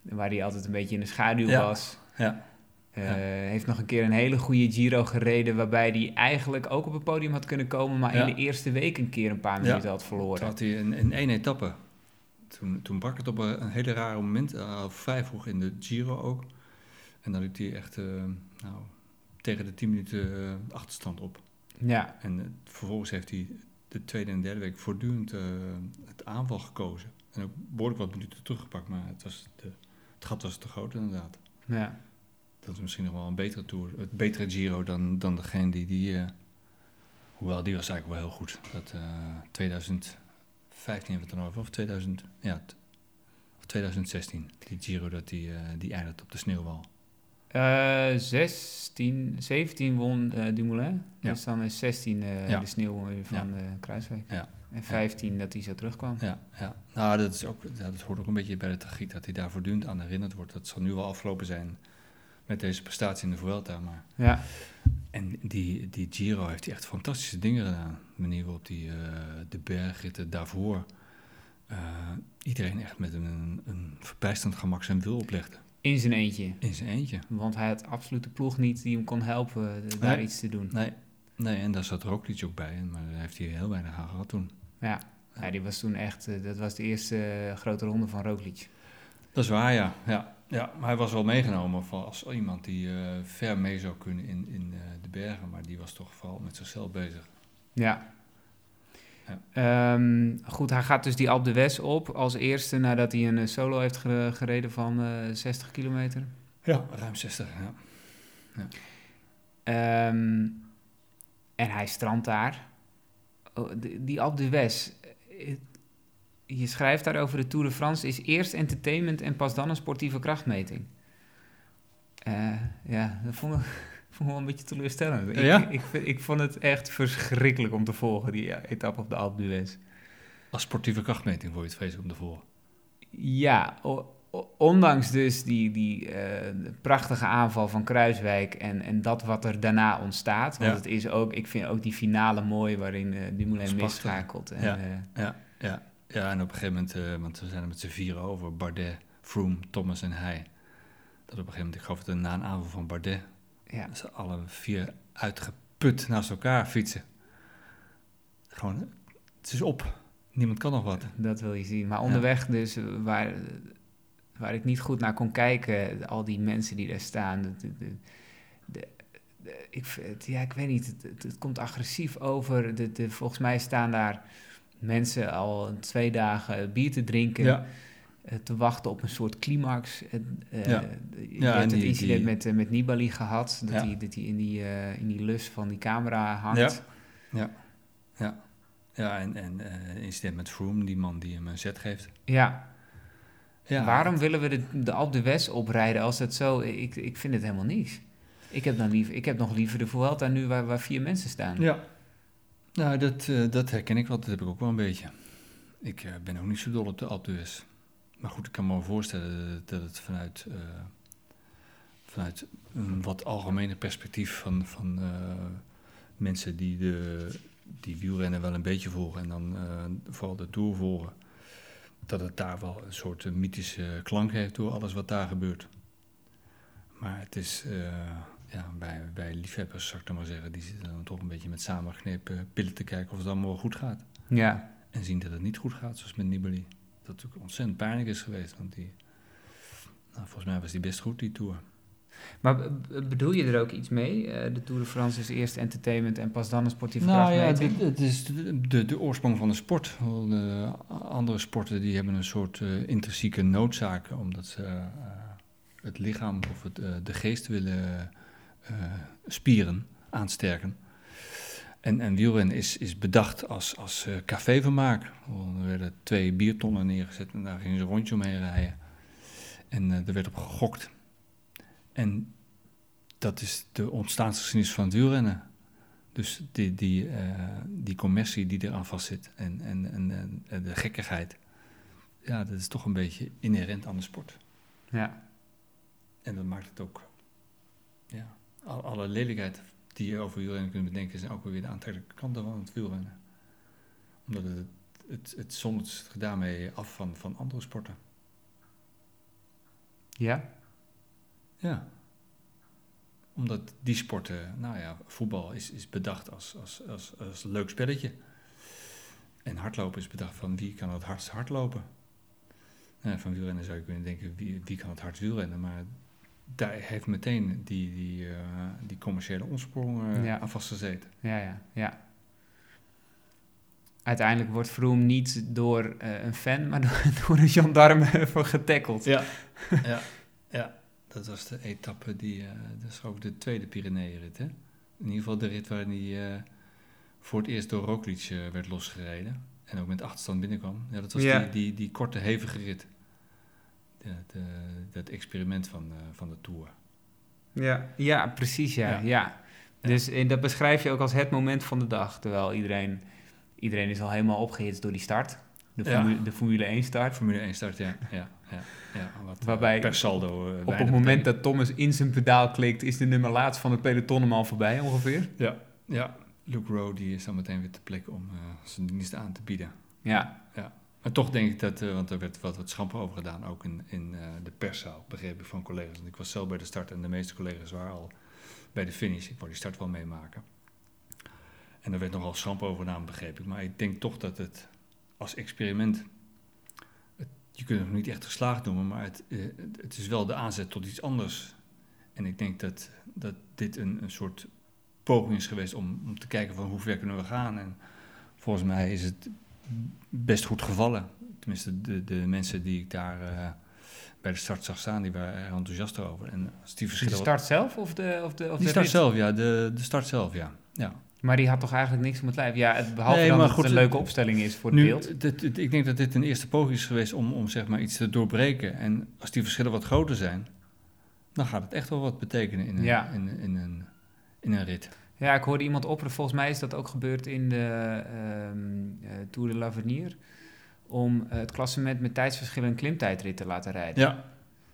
Waar hij altijd een beetje in de schaduw
Ja.
was.
ja, Ja.
Heeft nog een keer een hele goede Giro gereden. Waarbij hij eigenlijk ook op het podium had kunnen komen. Maar
Ja.
in de eerste week een keer een paar
Ja.
minuten had
Toen
verloren.
had hij in, in één etappe. Toen, toen brak het op een, een hele rare moment, uh, vrij vroeg in de Giro ook. En dan liep hij echt nou, tegen de 10 minuten eh, achterstand op.
Ja,
En eh, vervolgens heeft hij de tweede en derde week voortdurend eh, het aanval gekozen. En ook behoorlijk wat minuten teruggepakt, maar het, was de, het gat was te groot inderdaad.
ja.
Dat is misschien nog wel een betere tour, het betere Giro dan, dan degene die die. hoewel die was eigenlijk wel heel goed. Dat eh 2015 hebben we het dan over, of 2000, ja, of 2016. Die Giro dat die, die eindigt op de sneeuwwal.
Eh 16, 17 won eh Dumoulin.
Ja.
Dus dan is 16 eh,
Ja.
de sneeuw van eh Kruiswijk.
Ja.
En 15 dat hij zo terugkwam.
Ja, ja. Nou, dat, is ook, ja, dat hoort ook een beetje bij de tragiek dat hij daar voortdurend aan herinnerd wordt. Dat zal nu wel afgelopen zijn met deze prestatie in de Vuelta, maar
Ja,
En die, die Giro heeft hij echt fantastische dingen gedaan. De manier waarop die, eh, de bergritten daarvoor eh, iedereen echt met een, een verbijsterend gemak zijn wil oplegde.
In zijn eentje.
In zijn eentje.
Want hij had absoluut de ploeg niet die hem kon helpen eh, daar
Nee.
iets te doen.
Nee, nee en daar zat Roglic ook bij, maar daar heeft hij heel weinig aan gehad toen.
Ja. ja, die was toen echt... eh, dat was de eerste eh, grote ronde van Roglic.
Dat is waar, ja. ja. Ja, maar hij was wel meegenomen als iemand die ver mee zou kunnen in, in de bergen, maar die was toch vooral met zichzelf bezig.
Ja.
Ja.
Ehm, goed, hij gaat dus die Alpe d'Huez op als eerste nadat hij een eh, solo heeft ge- gereden van eh 60 kilometer.
Ja, ruim 60, ja.
Ehm, en hij strandt daar. Oh, die, die Alpe d'Huez, eh, je schrijft daar over de Tour de France, is eerst entertainment en pas dan een sportieve krachtmeting. Ja, dat vond ik, vond ik wel een beetje teleurstellend. Ik,
Ja?
ik, ik vond het echt verschrikkelijk om te volgen, die ja, etappe op de Alpe d'Huez.
Als sportieve krachtmeting voor je het vreselijk om te volgen.
Ja, ondanks dus die, die eh, prachtige aanval van Kruiswijk en, en dat wat er daarna ontstaat. Want
Ja.
het is ook, ik vind ook die finale mooi waarin eh Dumoulin misschakelt. En,
Ja.
eh,
Ja, ja, ja, en op een gegeven moment, eh, want we zijn er met z'n vieren over, Bardet, Froome, Thomas en hij. Dat op een gegeven moment, ik geloof dat na een aanval van Bardet,
ja.
ze alle vier uitge, put naast elkaar fietsen. Gewoon, het is op. Niemand kan nog wat.
Dat wil je zien. Maar onderweg dus, eh, waar, waar ik niet goed naar kon kijken, al die mensen die daar staan. de- de- ik, ja, ik weet niet, het, het, het komt agressief over. De, de, volgens mij staan daar mensen al twee dagen bier te drinken.
Ja,
te wachten op een soort climax. En, eh,
Ja.
Je
Ja,
hebt het
die-
incident
die-
met, eh, met Nibali gehad, dat
Ja.
hij dat hij in, die, eh, in die lus van die camera hangt.
Ja. ja, ja. Ja, en, en eh, incident met Froome, die man die hem een zet geeft.
Ja.
Ja,
Waarom willen we de, de Alpe d'Huez oprijden als dat zo... Ik, ik vind het helemaal niets. Ik heb, dan liever, ik heb nog liever de Vuelta nu waar, waar vier mensen staan.
Ja. Nou, dat, eh, dat herken ik wel. Dat heb ik ook wel een beetje. Ik eh, ben ook niet zo dol op de Alpe d'Huez. Maar goed, ik kan me wel voorstellen dat, het vanuit, eh, vanuit een wat algemener perspectief van, van eh, mensen die, de, die wielrennen wel een beetje volgen en dan eh, vooral de Tour volgen, dat het daar wel een soort mythische klank heeft door alles wat daar gebeurt. Maar het is, ja, bij, bij liefhebbers, zou ik dan maar zeggen, die zitten dan toch een beetje met samengeknepen pillen te kijken of het allemaal wel goed gaat.
Ja.
En zien dat het niet goed gaat, zoals met Nibali. Dat natuurlijk ontzettend pijnlijk is geweest, want die, nou, volgens mij was die best goed, die Tour.
Maar bedoel je er ook iets mee? Eh, de Tour de France is eerst entertainment en pas dan een sportieve
Nou ja, het is de, de, de oorsprong van de sport. De andere sporten die hebben een soort eh, intrinsieke noodzaken, omdat ze eh, het lichaam of het, de geest willen spieren, aansterken. En, en wielrennen is, is bedacht als, als eh, cafévermaak. Er werden twee biertonnen neergezet en daar gingen ze een rondje omheen rijden. En eh, er werd op gegokt. En dat is de ontstaansgeschiedenis van het wielrennen. Dus die, die, eh, die commercie die eraan vastzit en, en, en, en de gekkigheid, ja, dat is toch een beetje inherent aan de sport.
Ja.
En dat maakt het ook, ja, al- alle lelijkheid die je over wielrennen kunt bedenken, zijn ook weer de aantrekkelijke kanten van het wielrennen. Omdat het, het, het zondert daarmee af van, van andere sporten.
Ja?
Ja. Omdat die sporten, nou ja, voetbal is, is bedacht als, als, als, als leuk spelletje. En hardlopen is bedacht van wie kan het hardst hardlopen. Nou, van wielrennen zou je kunnen denken, wie, wie kan het hardst wielrennen? Maar daar heeft meteen die, die, eh, die commerciële omsprong eh,
Ja.
aan vastgezeten.
Ja, ja, ja. Uiteindelijk wordt Froome niet door eh, een fan, maar door, door een gendarme voor getackeld.
Ja, ja, ja. Dat was de etappe die, dat is ook de tweede Pyreneeënrit, hè? In ieder geval de rit waarin hij voor het eerst door Roglic werd losgereden. En ook met achterstand binnenkwam. Ja, dat was
Ja.
die, die, die korte, hevige rit. De, de, dat experiment van, eh, van de Tour.
Ja, ja precies, ja.
Ja.
ja. Dus en dat beschrijf je ook als het moment van de dag. Terwijl iedereen, iedereen is al helemaal opgehitst door die start. De,
Ja.
Formule, de Formule 1 start.
Formule 1 start, ja. ja, ja, ja wat, eh,
Waarbij
per saldo eh,
Op het moment dat Thomas in zijn pedaal klikt, is de nummer laatst van het peloton hem al voorbij ongeveer.
Ja, ja. Luke Rowe die is dan meteen weer te plekken om eh, zijn dienst aan te bieden.
Ja,
Toch denk ik dat, eh, want er werd wat, wat schamper over gedaan, ook in, in eh, de perszaal, begreep ik van collega's. Want ik was zelf bij de start en de meeste collega's waren al bij de finish. Ik wou die start wel meemaken. En er werd nogal schamper over begreep ik. Maar ik denk toch dat het als experiment, je kunt het nog niet echt geslaagd noemen, maar het, eh, het- het is wel de aanzet tot iets anders. En ik denk dat, dat dit een, een soort poging is geweest om, om te kijken van hoe ver kunnen we gaan. En volgens mij is het best goed gevallen. Tenminste, de, de mensen die ik daar eh, bij de start zag staan, die waren er enthousiast over. En als die
de start zelf of de, of de, of
die
de
start
rit?
zelf, ja. De, de start zelf, ja. ja.
Maar die had toch eigenlijk niks om het lijf? Ja, het, behalve
Nee,
dan
maar
dat
goed,
het een leuke opstelling is voor het
Nu,
beeld.
dit- dit- ik denk dat dit een eerste poging is geweest om, om zeg maar iets te doorbreken. En als die verschillen wat groter zijn, dan gaat het echt wel wat betekenen in een,
Ja.
in, in, een, in een rit.
Ja, ik hoorde iemand opperen, volgens mij is dat ook gebeurd in de eh, Tour de l'Avenir, om eh, het klassement met tijdsverschillen een klimtijdrit te laten rijden.
Ja,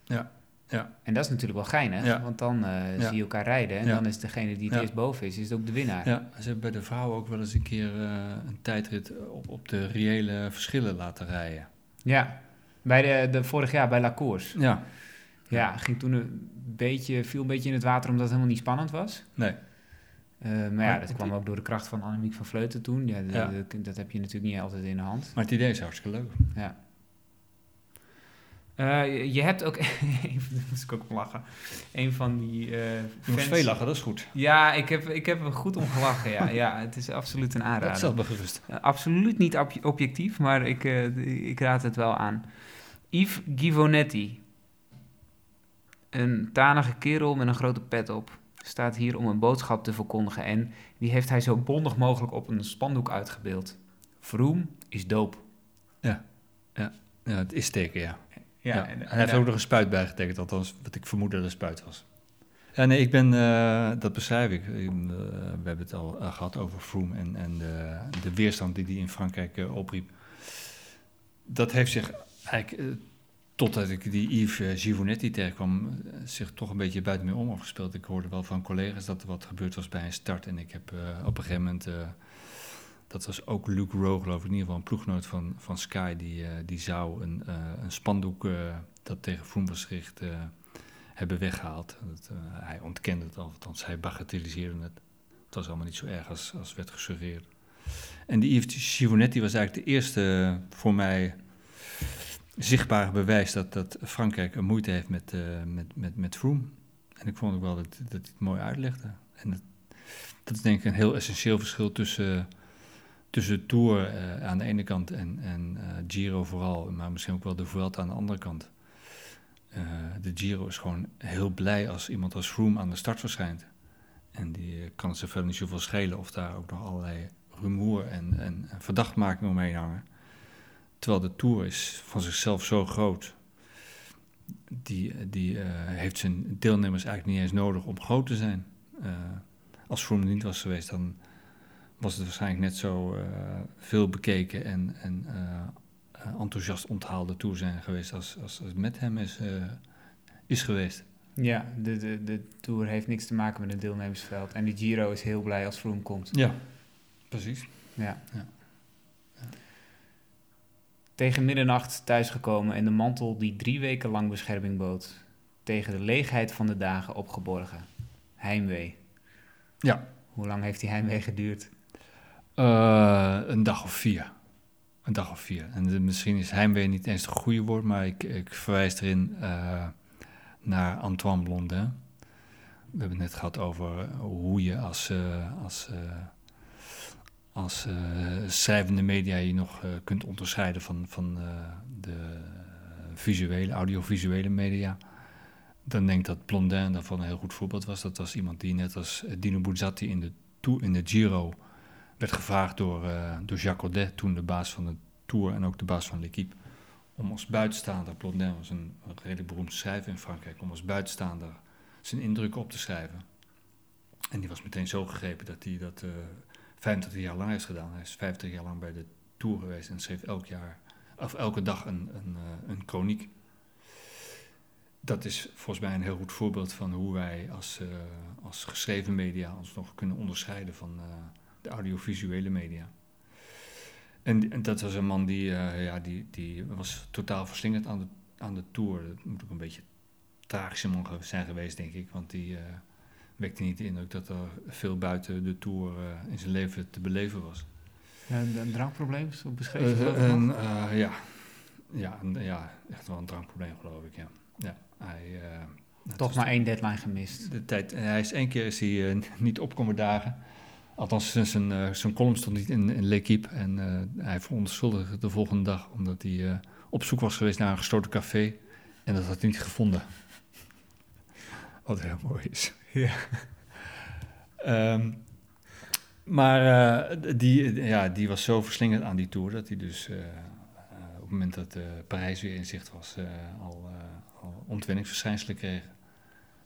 ja, ja.
En dat is natuurlijk wel geinig,
Ja.
want dan eh,
Ja.
zie je elkaar rijden en
Ja.
dan is degene die het eerst boven is, is ook de winnaar.
Ja, ze hebben bij de vrouwen ook wel eens een keer een tijdrit op, op de reële verschillen laten rijden.
Ja. Bij de, de vorig jaar bij La Course.
Ja,
Ja, ging toen een beetje, viel een beetje in het water omdat het helemaal niet spannend was.
nee.
Eh, maar ja, dat kwam ook door de kracht van Annemiek van Vleuten toen. Ja, de-
Ja.
de- dat heb je natuurlijk niet altijd in de hand.
Maar het idee is hartstikke leuk.
Ja. Eh, je- hebt ook, daar moest ik ook om lachen, een van die eh
Je
fans-
veel lachen, dat is goed.
Ja, ik heb, ik heb er goed om gelachen, ja. ja. Het is absoluut een
Dat
aanrader.
stelt me gerust.
Absoluut niet ob- objectief, maar ik, ik raad het wel aan. Yves Givonetti. Een tanige kerel met een grote pet op. Staat hier om een boodschap te verkondigen. En die heeft hij zo bondig mogelijk op een spandoek uitgebeeld. Vroom is doop.
Ja, het is teken, ja.
Ja,
Ja,
en-
en hij heeft ook nog een spuit bijgetekend, althans wat ik vermoed dat een spuit was. Ja, nee, ik ben, eh, dat beschrijf ik. Eh, we hebben het al eh, gehad over Froome en, en de, de weerstand die hij in Frankrijk opriep. Dat heeft zich eigenlijk, totdat ik die Yves eh, Givonetti tegenkwam, eh, zich toch een beetje buiten mij om afgespeeld. Ik hoorde wel van collega's dat er wat gebeurd was bij een start. En ik heb eh, op een gegeven moment, dat was ook Luc Rowe geloof ik, in ieder geval een ploeggenoot van, van Sky, die, die zou een, een spandoek dat tegen Froome was gericht hebben weggehaald. Dat, hij ontkende het, althans hij bagatelliseerde het. Het was allemaal niet zo erg als, als werd gesuggereerd. En die Yves Givonetti was eigenlijk de eerste voor mij zichtbare bewijs dat, dat Frankrijk een moeite heeft met, eh, met, met, met Froome. En ik vond ook wel dat, dat hij het mooi uitlegde. En dat, dat is denk ik een heel essentieel verschil tussen, tussen Tour eh, aan de ene kant en, en eh, Giro vooral, maar misschien ook wel de Vuelta aan de andere kant. De Giro is gewoon heel blij als iemand als Froome aan de start verschijnt. En die kan ze verder niet zoveel schelen of daar ook nog allerlei rumoer en, en, en verdachtmakingen omheen hangen. Terwijl de Tour is van zichzelf zo groot. Die, die eh, heeft zijn deelnemers eigenlijk niet eens nodig om groot te zijn. Eh, als Froome niet was geweest, dan was het waarschijnlijk net zo eh, veel bekeken en, en enthousiast onthaalde Tour zijn geweest als, als, met hem is, is geweest.
Ja, de, de, de Tour heeft niks te maken met het deelnemersveld. En de Giro is heel blij als Froome komt.
Ja, precies.
Ja.
Ja.
Tegen middernacht thuisgekomen en de mantel die drie weken lang bescherming bood. Tegen de leegheid van de dagen opgeborgen. Heimwee.
Ja.
Hoe lang heeft die heimwee geduurd?
Eh, een dag of vier. Een dag of vier. En de- misschien is heimwee niet eens het goede woord, maar ik, ik verwijs erin eh, naar Antoine Blondin. We hebben het net gehad over hoe je als, eh, als, als eh, schrijvende media je nog eh, kunt onderscheiden van, van eh, de visuele, audiovisuele media. Dan denk ik dat Blondin daarvan een heel goed voorbeeld was. Dat was iemand die net als Dino Buzzati in de, in de Giro werd gevraagd door, door Jacques Audet, toen de baas van de Tour en ook de baas van L'Equipe, om als buitenstaander, Blondin was een, redelijk beroemd schrijver in Frankrijk, om als buitenstaander zijn indrukken op te schrijven. En die was meteen zo gegrepen dat hij dat 25 jaar lang heeft gedaan. Hij is 50 jaar lang bij de Tour geweest en schreef elk jaar, of elke dag een, een, eh, een chroniek. Dat is volgens mij een heel goed voorbeeld van hoe wij als, eh, als geschreven media ons nog kunnen onderscheiden van eh, de audiovisuele media. En, en dat was een man die, ja, die, die was totaal verslingerd aan de, aan de tour. Dat moet ook een beetje ge- zijn geweest, denk ik. Want die wekte niet de indruk dat er veel buiten de tour eh, in zijn leven te beleven was.
Een, een drankprobleem, zo beschreef je
Eh,
dat
en,
nog?
eh, ja. Ja, een- ja, echt wel een drankprobleem, geloof ik. Ja. Ja, hij, eh,
Toch maar één deadline gemist.
de tijd. En hij is één keer is hij eh, niet opkomen dagen. Althans, zijn- zijn, eh, zijn column stond niet in, in L'Equipe. En eh, hij verontschuldigde de volgende dag omdat hij eh, op zoek was geweest naar een gestoten café. En dat had hij niet gevonden. Wat heel mooi is.
Ja.
Ehm, maar eh, die, ja, die was zo verslingerd aan die tour dat hij dus eh, eh, op het moment dat Parijs weer in zicht was, al, al ontwenningsverschijnselen kreeg.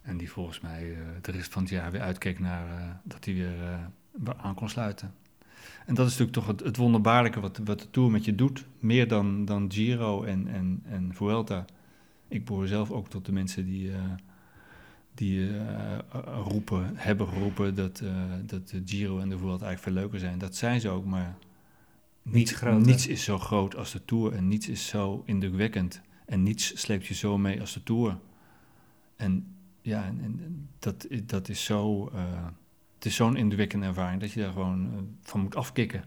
En die volgens mij de rest van het jaar weer uitkeek naar dat hij weer aan kon sluiten. En dat is natuurlijk toch het, wonderbaarlijke wat, wat de Tour met je doet. Meer dan, dan Giro en, en, en Vuelta. Ik behoor zelf ook tot de mensen die, die eh, roepen, hebben geroepen dat, eh, dat de Giro en de Vuelta eigenlijk veel leuker zijn. Dat zijn ze ook, maar
Niets
niets is zo groot als de Tour en niets is zo indrukwekkend. En niets sleept je zo mee als de Tour. En ja, en, en dat, dat is zo, eh, het is zo'n indrukwekkende ervaring dat je daar gewoon van moet afkicken.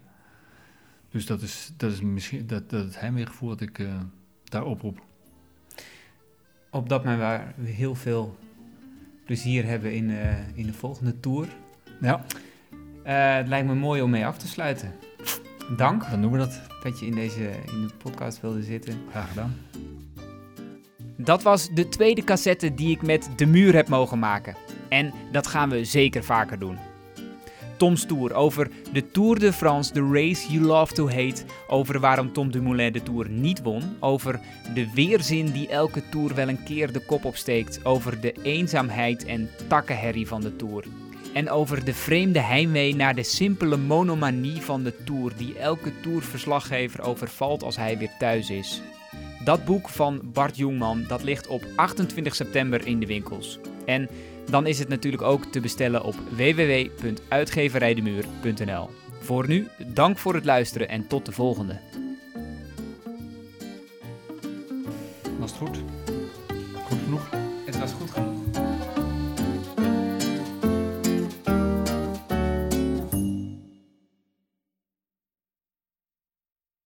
Dus dat is, dat is misschien dat, dat het heimweegevoel dat ik daar oproep.
Opdat men waar heel veel plezier hebben in, eh, in de volgende tour.
Ja,
Eh, het lijkt me mooi om mee af te sluiten. Dank
dan doen we dat.
dat je in deze in de podcast wilde zitten.
Graag gedaan.
Dat was de tweede cassette die ik met De Muur heb mogen maken. En dat gaan we zeker vaker doen. Tom's Tour over de Tour de France, the race you love to hate. Over waarom Tom Dumoulin de Tour niet won. Over de weerzin die elke Tour wel een keer de kop opsteekt. Over de eenzaamheid en takkenherrie van de Tour. En over de vreemde heimwee naar de simpele monomanie van de Tour die elke Tourverslaggever overvalt als hij weer thuis is. Dat boek van Bart Jongman dat ligt op 28 september in de winkels. En dan is het natuurlijk ook te bestellen op www.uitgeverijdemuur.nl. Voor nu, dank voor het luisteren en tot de volgende.
Was het goed? Goed genoeg?
Het was goed genoeg.